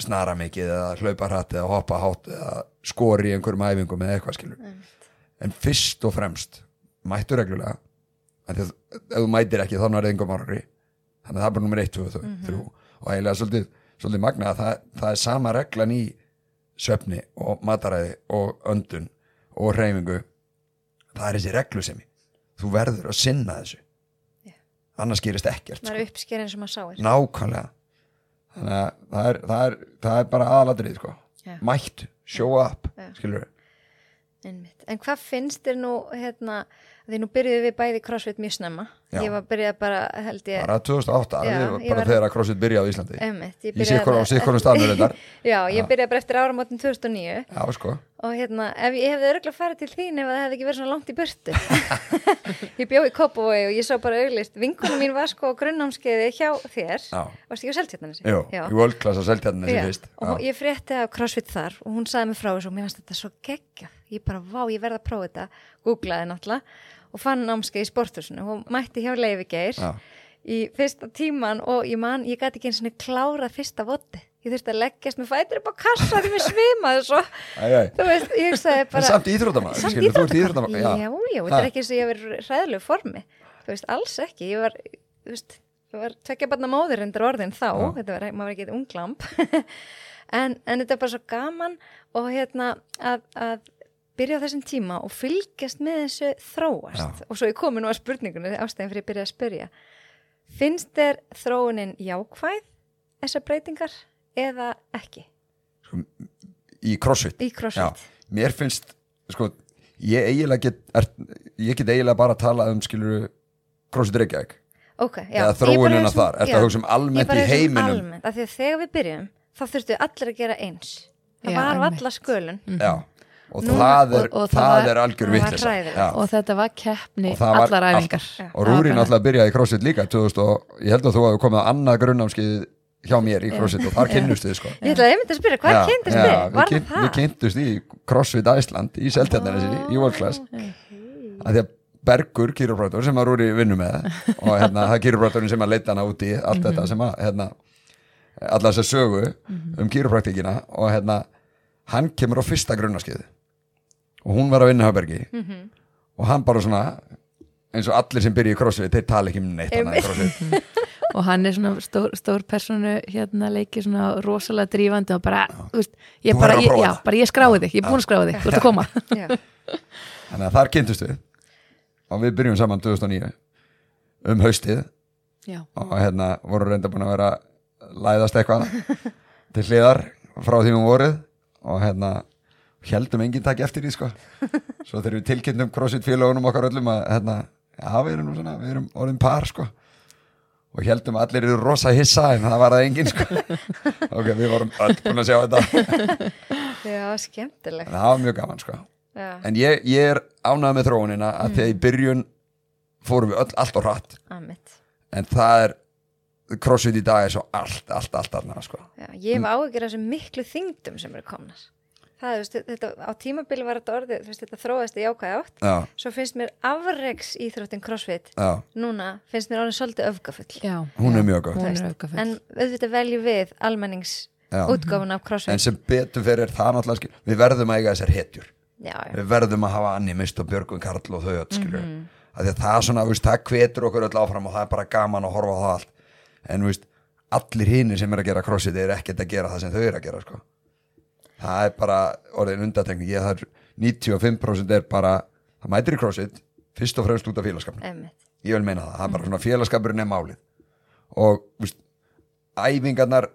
snara mikið eða hlaupa hratt eða hoppa hátt eða skori í einhverjum æfingum eða eitthvað skilur Einmitt. en fyrst og fremst mættu reglulega en þegar þú mætir ekki þá náður engum árangri. Þannig að það er bara nummer 1, 2 og 3 og eiginlega svolítið, svolítið magna að það, það er sama reglan í svefni og mataræði og öndun og hreyfingu. Það er þessi reglusemi þú verður að sinna þessu. Já. annars gerist ekkert maður sko. er uppsker eins og maður sáir nákvæmlega þannig að það er, það er, það er bara aðalatrið sko. Mætt, show up skilur Einmitt. en hvað finnst þér nú hérna, því nú byrjuðum við bæði crossfit mjög snemma. Já. ég var byrjað bara held ég bara 2008, Já, bara var- þegar að crossfit byrjaði á Íslandi. Einmitt, ég byrjaði sikkurum staðnur þetta já, ég Já. byrjaði bara eftir áramótin 2009 já sko, og hérna, ef ég hefði örgulega farið til þín ef það hefði ekki verið svona langt í burtu. Ég bjóð í Kópavogi og ég sá bara auglist vinkunum mín var sko á grunnnámskeiði hjá þér. Já, varst ekki á Seltjarnanesi? jú, í að Já, þessi fyrst. Og ég frétti af crossfit þar og hún sagði mig frá þessu og mér fannst þetta svo geggjað. Ég bara, vá, ég verð að prófa þetta. Googlaði náttúrulega og fann námskeið í sporthúsinu. Og mætti hjá Leifi Geir Já. í fyrsta tíman og ég man, ég gæti ekki eins og klárað fyrsta voti ég þurfti að leggjast með fætur upp á kassa því mér svimaði svo. Æ, æ. þú veist, ég hugsaði En bara samt íþróttamaður Samt þú ert íþróttamaður. íþróttamaður Já, já, þetta er ekki eins og ég hef verið hræðilegu formi. Þú veist, alls ekki. Ég var, þú veist, ég var tvekja barna móður endur orðin þá, Já. þetta var, maður var ekki unglamp en, en þetta er bara svo gaman og hérna að, að byrja á þessum tíma og fylgjast með þessu þróast. Já. og svo ég komi nú að spurningunni ástæðin fyrir að byrja að spyrja. Finnst þér þróunin jákvæð þessar breytingar eða ekki? Í crossfit. Í crossfit? mér finnst sko, ég eiginlega get er, ég get eiginlega bara að tala um skilur crossfit Reykjavík. Ok, já, eða þróunina um- þar, er já. það hugsa um almennt í um heiminum? almennt, af því að þegar við byrjum þá þurftu allir að gera eins. Það Já, var á alla skölun já, og Núna- það er, og- og það það er algjör. Já. og þetta var keppni allar allt- æfingar. Já. og Það var Rúri bara- náttúrulega byrjaði í crossfit líka 2000 og ég held að þú hafi komið að annað grunnnámskið hjá mér í crossfit og þar kynnust við sko. Ég ætlaði einmitt að spyrja, hvað já, þið? við, Var kyn, við það? kynntust í CrossFit Æsland í Seltjarnarnesi í World Class. að því að Bergur, kýróprátor sem að Rúri vinnu með og hérna, það er kýróprátorinn sem að leita hana út í allt þetta sem að hérna, alla þess að sögu um kýrópraktíkina og hérna hann kemur á fyrsta grunnaskið og hún var að vinna hjá Bergi og hann bara svona eins og allir sem byrja í CrossFit, þeir tala ekki um neitt annað í CrossFit. Og hann er svona stór, stór personu hérna leiki svona rosalega drífandi og bara, þú veist, ég bara, ég, já, bara ég skráði þig, ég er búin að skráði þig, þú ert að koma. Já, þannig að þar kynntust við. Og við byrjum saman 2009 um haustið. Já, og hérna voru reynda búin að vera læðast eitthvað til hliðar frá því um vorið. Og hérna heldum enginn takk eftir því sko. Svo þegar við tilkynntum crossfit félagunum okkar öllum að hérna, já við erum nú svona við erum orðin par sko. Og heldum allir eru rosa hissa en það var það enginn sko. Ok, við vorum öll búin að sjá þetta. Já, skemmtilegt. En það var mjög gaman sko. Já, en ég, ég er ánægð með þróunina að þegar í byrjun fórum við öll allt og hratt. Aðmitt en það er crossfit í dag er svo allt, allt, allt annað sko. Já, ég hef áhyggjur af þessum miklu þingdum sem eru komnar Það, veist, þetta, á tímabili var þetta orðið, veist, þetta þróast í jákvæð átt. Já, Svo finnst mér afreiks íþróttin crossfit já, Núna finnst mér orðin svolítið öfgafull. Já. Hún er mjög aukafull En auðvitað veljum við almennings Já. útgáfun af en crossfit sem betur fyrir það náttúrulega við verðum að eiga þessar hetjur. Já, já, við verðum að hafa Anni Mist og Björgun Karl og þau öll mm -hmm. það er svona, veist, það hvetur okkur öll áfram og það er bara gaman að horfa á það allt. En allir hinir sem er að gera crossfit er ekkert að gera það sem þau eru að gera sko. Það er bara orðin undatekning, ég er 95% er bara, það mætir í crossfit fyrst og fremst út af félagskapin ég vil meina það, það er bara svona félagskapurinn er málið. Og veist, æfingarnar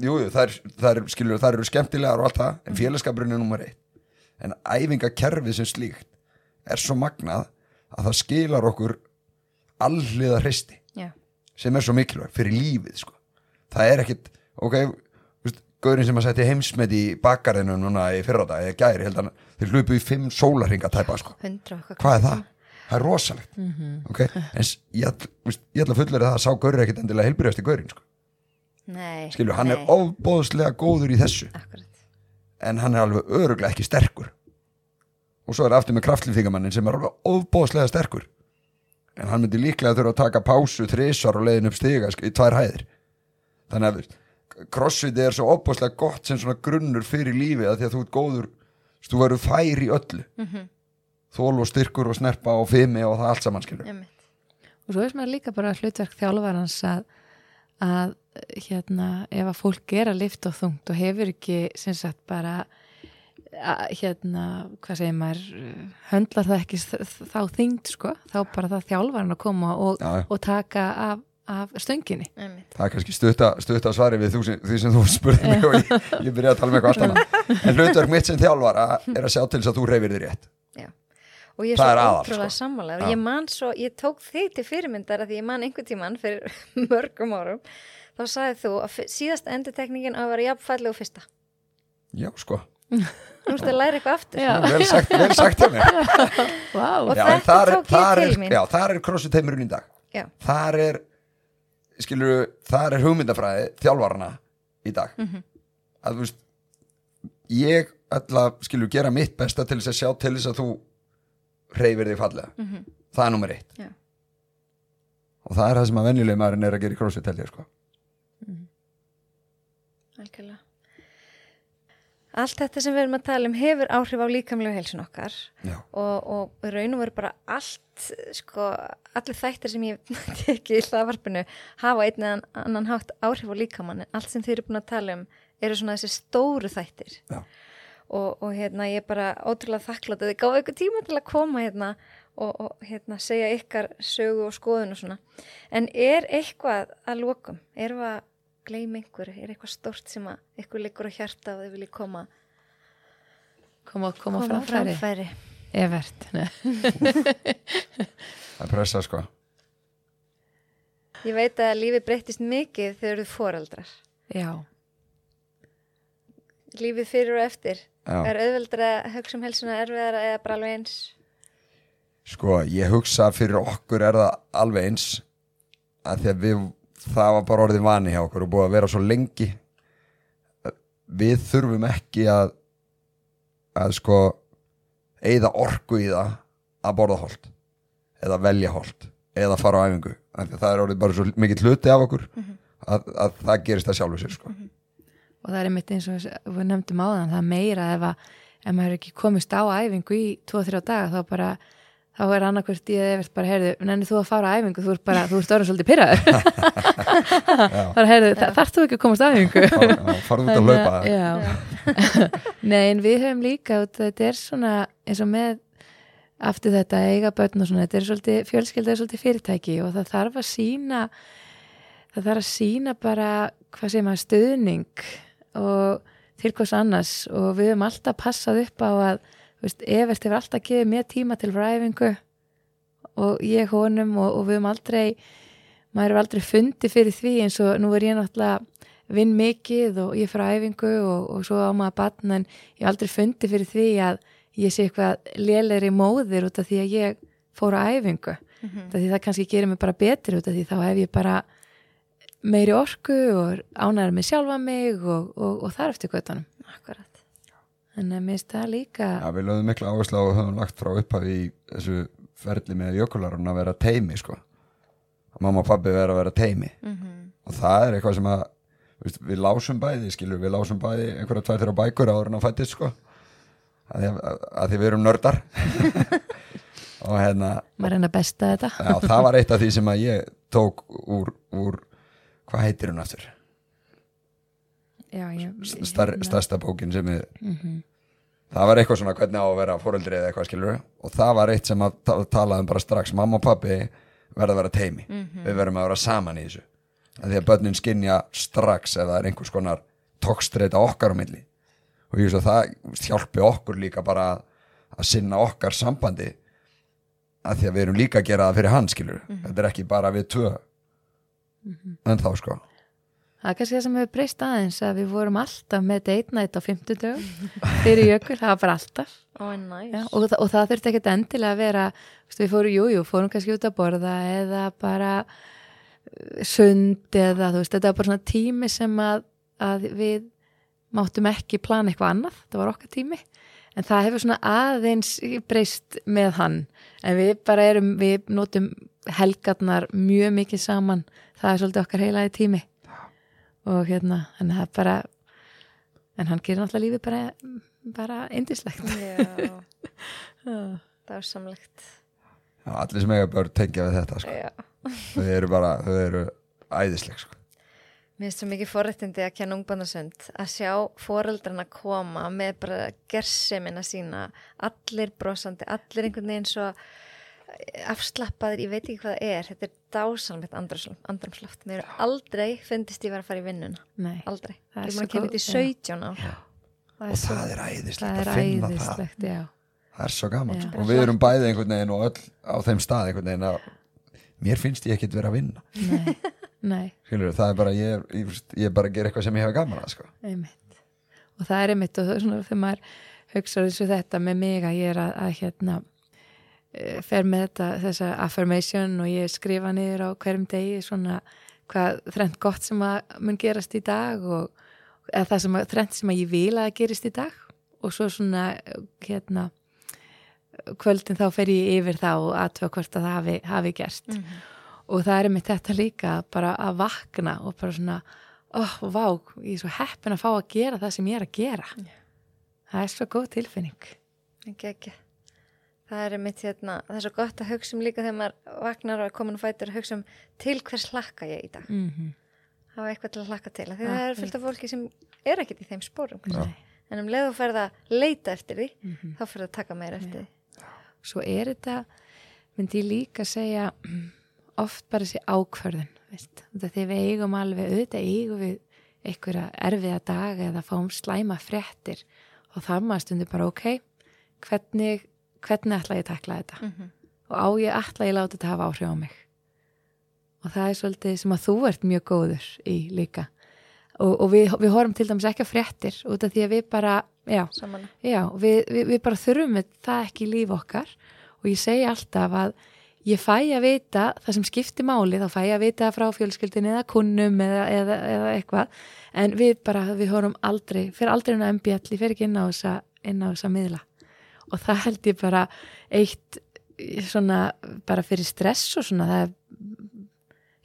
jú, það er, það er, skilur, það eru skemmtilegar og allt það, en félagskapurinn er nummer eitt. En æfingakerfið sem slíkt er svo magnað að það skilar okkur alliða hreisti Já, sem er svo mikilvæg fyrir lífið sko. það er ekkit, ok þú veist, Gaurin sem að setja heimsmet í bakarinu núna í fyrradag, eða gæri held hann, þeir hlupu í fimm sólarhinga tæpa sko. hvað er það? Það er rosalegt. Ok, en s- ég ætl- þú veist, ég ætla að fullera það að sá Gaurin ekkit endilega heilbyrjast í Gaurin sko. Skilur, hann nei, er ofbóðslega góður í þessu. Akkurat en hann er alveg öruglega ekki sterkur. Og svo er aftur með kraftlýfingamannin sem er alveg ofbóðslega sterkur. En hann myndi líklega þurfa að taka pásu þrisar og leiðin upp stiga í tvær hæðir. Þannig að crossfit er svo ofbóðslega gott sem svona grunnur fyrir lífið að því að þú ert góður þú verður fær í öllu. Mm -hmm. þól og styrkur og snerpa og fimi og það allt saman skilur Emmitt og svo er maður líka bara hlutverk þjálfarans að, að hérna, ef að fólk er að lifta og þungt og hefur ekki sem sagt bara að, hérna, hvað segir maður höndlar það ekki þá þyngd sko, þá bara það þjálfaran að koma og, og taka af, af stönginni. Það er kannski stutta, stutta svari við þú, sem- því sem þú spurði mig og ég, ég byrjaði að tala með eitthvað allt annað. En hlutverk mitt sem þjálfara er að sjá til þess að þú reyfir þig rétt. Já. Og ég er Það svo ótrúlega sko. og ég man svo, ég tók þig til fyrirmyndar að því ég man einhvern tíman fyrir mörgum árum. Þá sagði þú að síðast endutekningin á að vera jafnfalleg og fyrsta. Já sko, Nú ertu að læra eitthvað aftur. Já. vel sagt, vel sagt wow. Og þetta er, tók ég til er, mín. já, þar er crossfit heimurinn í dag. Já, þar er skilur, þar er hugmyndafræði þjálfarana í dag Mhm. að þú veist ég ætla að skilju gera mitt besta til þess að sjá til þess að þú reyfir þig fallega Mhm. það er nummer eitt Já. og það er það sem að venjuleg maðurinn er að gera í crossfit held ég sko Algjörlega. Allt þetta sem við erum að tala um hefur áhrif á líkamlegu heilsun okkar. Og, og raun og veru bara allt, sko, allir þættir sem ég teki í hlaðvarpinu hafa einn eða annan hátt áhrif á líkamann. En allt sem þið eru búin að tala um eru svona þessi stóru þættir. Og, og hérna ég er bara ótrúlega þakklátt að þið gáðu ykkur tíma til að koma hérna og, og hérna segja ykkar sögu og skoðun og svona. En er eitthvað að lokum, erum við að gleyma einhverju, er eitthvað stórt sem að ykkur liggur á hjarta og þið viljið koma koma, koma, koma framfæri, framfæri. Evert Nei. það er pressa sko Ég veit að lífið breytist mikið þegar þú foreldrar. já, Lífið fyrir og eftir. Já. Er auðveldra að hugsa um helsuna erfiðara eða bara alveg eins? Sko, ég hugsa fyrir okkur er það alveg eins að því að við, það var bara orðið vani hjá okkur og búið að vera svo lengi. Við þurfum ekki að að sko eigða orku í það að borða holt eða velja holt eða fara á æfingu. Það er orðið bara svo mikill hluti af okkur að, að það gerist það sjálfur sér sko. Og það er einmitt eins og við nefndum áðan það er meira ef að ef maður ekki komist á æfingu í 2-3 daga þá bara þá er annarkvört í að Evert bara heyrðu, nenni þú að fara á æfingu, þú ert bara, þú ert orðin svolítið pyrraður bara heyrðu, þa- þarft þú ekki að komast á æfingu? Farðu út að að- já. Nei, en við höfum líka að þetta er svona eins og með aftur þetta eiga börn og svona, þetta er svolítið fjölskylda er svolítið fyrirtæki og það þarf að sína það þarf að sína bara hvað sem að stuðning og til hvers annars og við höfum alltaf passað upp á að veist, Evert hefur alltaf gefið mér tíma til fræfingu og ég honum og, og við höfum aldrei maður hefur aldrei fundið fyrir því eins og nú er ég náttúrulega vinn mikið og ég fyrir æfingu og, og svo á maður batn en ég hef aldrei fundið fyrir því að ég sé eitthvað lélegri móðir út af því að ég fór á æfingu. Mm því það kannski gerir mig bara betri út af því þá hef ég bara meiri orku og ánæður með sjálfa mig og, og, og þar eftir kvötanum Akkurat. En að minnst það líka Já, við lögum mikla áherslu á og höfum lagt frá upphafi í þessu ferli með jökularun að vera teimi sko. að mamma og pabbi vera að vera teimi og það er eitthvað sem að veist, við lásum bæði, skilur, við lásum bæði einhverja tvær þeirra bækur áður en að fættist sko. að, að, að því við erum nördar og hérna maður reyna að besta þetta já, það var eitt af því sem að ég tók úr, úr hvað heitir hún aftur? Star, stærsta bókin sem við það var eitthvað svona hvernig á að vera fóreldri eða eitthvað skilur og það var eitt sem að ta talaðum bara strax. Mamma og pappi verða að vera teimi við verðum að vera saman í þessu. Að því að börnin skinja strax ef það er einhvers konar tókstreita okkar á milli. Og ég veist að það hjálpi okkur líka bara að, sinna okkar sambandi. Að því að við erum líka að gera það fyrir hann skilur þetta er ekki bara við tvö. En þá sko Það er kannski það sem hefur breyst aðeins að við vorum alltaf með date night á 50 dögum fyrir jökul, það var bara alltaf. Oh, næs. Já, og, og það þurfti ekkert endilega að vera veist, við fórum, jú, jú, fórum kannski út að borða eða bara uh, sund eða þú veist, þetta var bara svona tími sem að, að við máttum ekki plana eitthvað annað, það var okkar tími. En það hefur svona aðeins breyst með hann. En við bara erum, við notum helgarnar mjög mikið saman. Það er svolítið okkar heilaði tími og hérna, en það er bara en hann gerir náttúrulega lífið bara bara indislegt Já, það er samlegt. Já, allir sem eiga börn tengja við þetta sko. Þau eru bara, þau eru æðisleg sko. Mér finnst svo mikið forréttindi að kenna ungbannasönd að sjá foreldrarna koma með bara gersemina sína, allir brosandi, allir einhvern veginn svo afslappaður, ég veit ekki hvað það er, þetta er dásalmitt andrumsloft. Mér eru aldrei fundist ég var að fara í vinnuna, Nei, aldrei. Það er Ég er svo maður að kemur í 17 ár. Það og er svo, það er æðislegt það er að finna það æðislegt, já það er svo gaman Já. sko. og við erum bæði einhvern veginn og öll á þeim stað einhvern veginn að mér finnst ég ekkit vera að vinna Nei, nei, Skilur, það er bara, ég, er- ég, ég er bara að gera eitthvað sem ég hefa gaman að sko. einmitt og það er einmitt og það er svona þegar maður hugsa þessu þetta með mig að ég er að, að hérna fer með þetta, þessa affirmation og ég skrifa niður á hverjum degi svona hvað þrennt gott sem að mun gerast í dag og eða það sem að, þrennt sem að ég vil að gerist í dag. Og svo svona hérna kvöldin þá fer ég yfir það og aðtöfa hvort að það hafi, hafi gerst. Mhm. og það er mitt þetta líka bara að vakna og bara svona oh, vá, ég er svo heppin að fá að gera það sem ég er að gera. Það er svo góð tilfinning. Ekki ekki það er mitt hérna, það er svo gott að hugsa um líka þegar maður vaknar og er komin og fætur að hugsa um til hvers hlakka ég í dag. Mm -hmm. hafa eitthvað til að hlakka til því Ja, það er fullt af fólki sem er ekkert í þeim spórum en um leið og ferð að leita eftir því þá ferð að taka meira eftir því. Svo er þetta myndi ég líka segja oft bara þessi ákvörðun veist, þegar við eigum alveg auðvitað eigum við einhverja erfiða daga eða fáum slæma fréttir og það maður stundur bara ok hvernig, hvernig ætla ég að takla þetta? Mhm. og á ég ætla ég láta þetta hafa áhrif á mig? Og það er svolítið sem að þú ert mjög góður í líka. Og, og við, við horfum til dæmis ekki að fréttir út af því að við bara, já, Já, við, við, við bara þurfum það ekki í líf okkar. Og ég segi alltaf að ég fæ að vita það sem skiptir máli, þá fæ ég að vita frá fjölskyldin eða kunnum eða, eða, eða eitthvað, en við bara við horfum aldrei, fyrir aldrei inn á MBL fer ekki inn á þessa miðla og það held ég bara eitt svona bara fyrir stress og svona það er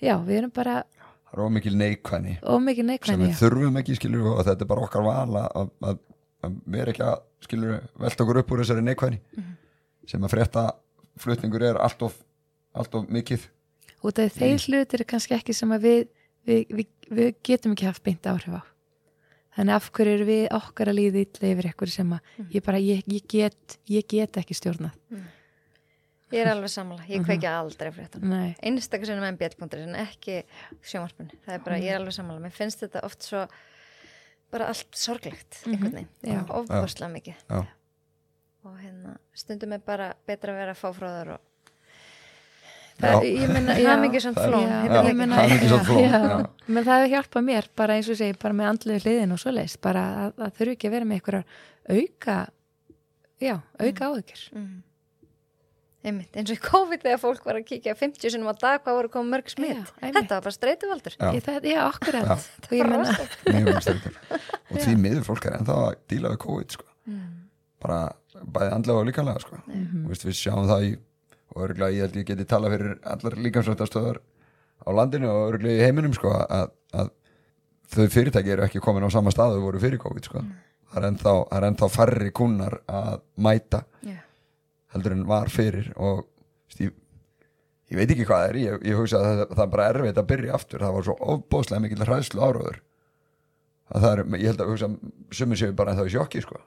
já, við erum bara það er ómikil neikvæðni. ómikið sem við þurfum ekki skilur og þetta er bara okkar vala að, að, að vera ekki að skilur velta okkur upp úr þessari neikvæðni. Sem að frétta flutningur er allt of, allt of mikið. Út af því þeir hlutir er kannski ekki sem að við, við, við, við getum ekki haft beint áhrif á þannig af hverju eru við okkar að líða illa yfir eitthvað sem að ég bara, ég, ég, get, ég get ekki stjórnað. Ég er alveg sammála, ég kveiki aldrei fréttan Nei, einstakar sinnum en bjall.is en ekki sjónvarpunni, það er bara, ég er alveg sammála. Mér finnst þetta oft svo bara allt sorglegt, einhvern veginn. Ofbúrslega mikið. Já. og hérna, stundum er bara betra að vera að fá frá þar og. Ég meina það já. er mikið Það er- flón það ég meina, það er það hefur hjálpað mér bara eins og ég segi, bara með andluðu hliðin og svoleiðis, bara að, að þurfi ekki að vera með einhverjar auka já, auka áðugjur Mhm. einmitt, eins og í COVID þegar fólk var að kíkja 50 sinum á dag hvað voru komið mörg smitt þetta var bara streytuvaldur Já. Ég, það, Já. og ég því miður fólk er ennþá að díla við COVID sko. bara bæði andlega og líkanlega sko. mm. Vist, við sjáum það í og örgulega ég held ég geti tala fyrir allar líkansrættastöðar á landinu og örgulega í heiminum sko, að, að þau fyrirtæki eru ekki komin á sama stað þau voru fyrir COVID sko. það, er ennþá, það er ennþá færri kunnar að mæta Já. heldur en var fyrir og veist, ég, veit ekki hvað það er ég, ég hugsa að það, það er bara erfitt að byrja aftur það var svo ofbóðslega mikill hræðslu áróður að það er, ég held að hugsa sumir séu bara ennþá í sjokki sko.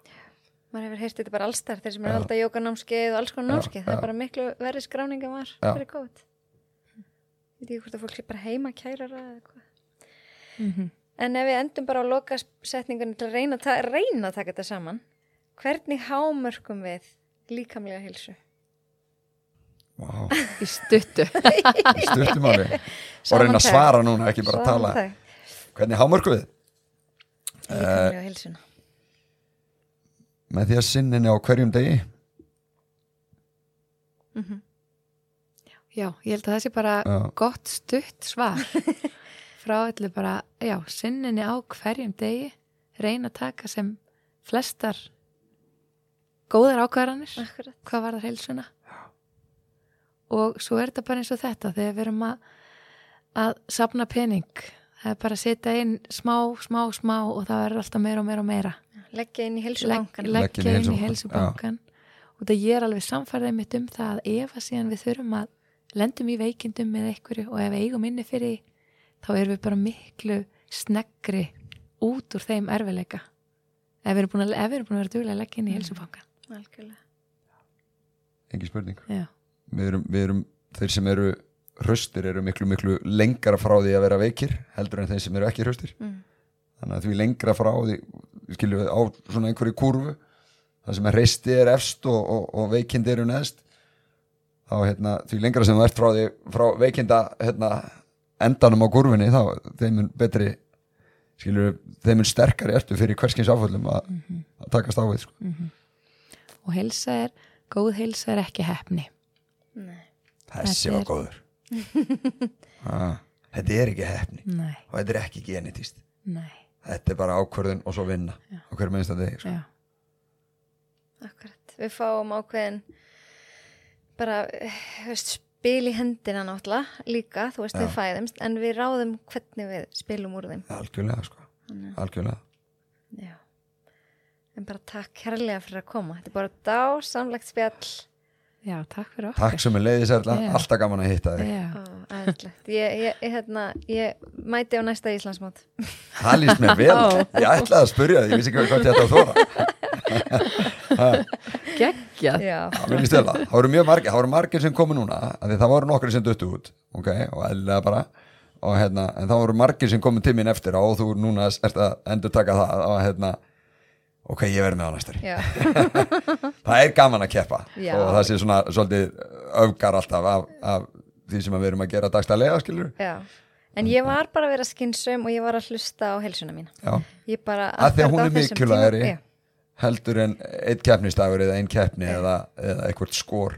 Maður hefur heyrt þetta bara allstar þeir sem er alltaf jókanámskeið og alls konar námskeið. Það er bara miklu verri skráning en var fyrir COVID. Ég veit ekki hvort að fólk sé bara heima kærar eða hvað Mhm. en ef við endum bara á loka setningunni til að reyna, að ta reyna að taka þetta saman hvernig hámörkum við líkamlega hilsu wow. í stuttu. Í stuttumáli og reyna að svara núna ekki bara að tala. hvernig hámörku við? Líkamlega hilsuna með því að sinninni á hverjum degi. Já, ég held að það sé bara Já. gott stutt svar. Frá allir bara, já, sinninni á hverjum degi, reyna að taka sem flestar góðar ákvarðanir, Akkurat. hvað var það heilsuna og svo er þetta bara eins og þetta þegar við erum að, að sapna pening, það er bara að setja inn smá, smá, smá og það verður alltaf meira og meira og meira leggja inn í Legg- hilsubankan Leggja leggja inn í inn í heilsubankan og það ég er alveg samfærðið mitt um það að ef að síðan við þurfum að lendum í veikindum með einhverju og ef eigum inni fyrir þá erum við bara miklu sneggri út úr þeim erfileika ef við erum búin að, ef við erum búin að vera duglega að leggja inn í heilsubankan Algjörlega. engin spurning. Já, við erum, við erum, þeir sem eru hraustir eru miklu miklu lengra frá því að vera veikir heldur en þeir sem eru ekki hraustir. Mm. þannig að því lengra frá því skiljum við á svona einhverju kurvu það sem er hreisti er efst og, og, og veikindi eru neðst þá hérna, því lengra sem þú ert frá því frá veikinda hérna, endanum á kurvinni þá þeim mun betri skiljum við, þeim mun sterkari ertu fyrir hverskins áföllum að, að takast á við sko. og heilsa er, góð heilsa er ekki hefni Nei. þessi var góður. Ah, þetta er ekki hefni Nei, og þetta er ekki genetist. Nei, þetta er bara ákvörðun og svo vinna á hverju minnsta degi sko. já akkurat. Við fáum ákveðin bara, eh, þú veist, spil í hendina náttúrulega líka, þú veist, Já. við fæðumst en við ráðum hvernig við spilum úr þeim. algjörlega sko, algjörlega Já. En bara takk kærlega fyrir að koma. Þetta er bara dásamlegt spjall. Já, takk fyrir okkur. Takk sem er leiðis Erla, Já. alltaf gaman að hitta þig Já, Ó. Ég, ég, hérna, ég mæti á næsta Íslandsmót. Það líst mér vel, ég ætlaði að spyrja þig, ég vissi ekki hvað þetta að þóra geggjað. Já. Það mér líst vel að, það voru mjög margir, það voru margir sem komu núna, af því það voru nokkri sem duttu út, ok, og eðlilega bara og hérna, en það voru margir sem komu til mín eftir á og þú núna ert að endur taka það og hérna, ok, ég verði með á næstari Já. það er gaman að keppa Já. og það sé svona svolítið öfgar alltaf af, af því sem við erum að gera dagstæðlega, skilur Já. En ég var bara að vera skynsum og ég var að hlusta á helsuna mína. Já, Ég bara að því að hún er mikilvægari tíma- heldur en einn keppnistagur eða einn keppni eða, eða eitthvað skor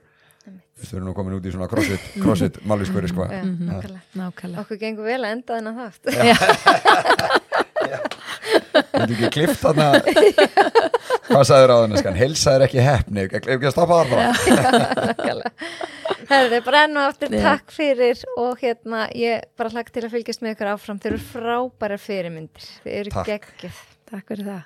við erum nú komin út í svona crossfit, crossfit máliskvöri sko nákvæmlega. Nákvæmlega. Okkur gengur vel að enda þennan þátt. Þetta ekki klift þarna Hvað sagður á þennan skan? Helsaður ekki heppni, ef ekki að stoppa Nákvæmlega. Herði, bara enn og aftur Já. takk fyrir og hérna ég bara hlakka til að fylgjast með ykkur áfram. Þeir eru frábæra fyrirmyndir. Þeir eru Takk. geggjuð. Takk fyrir það.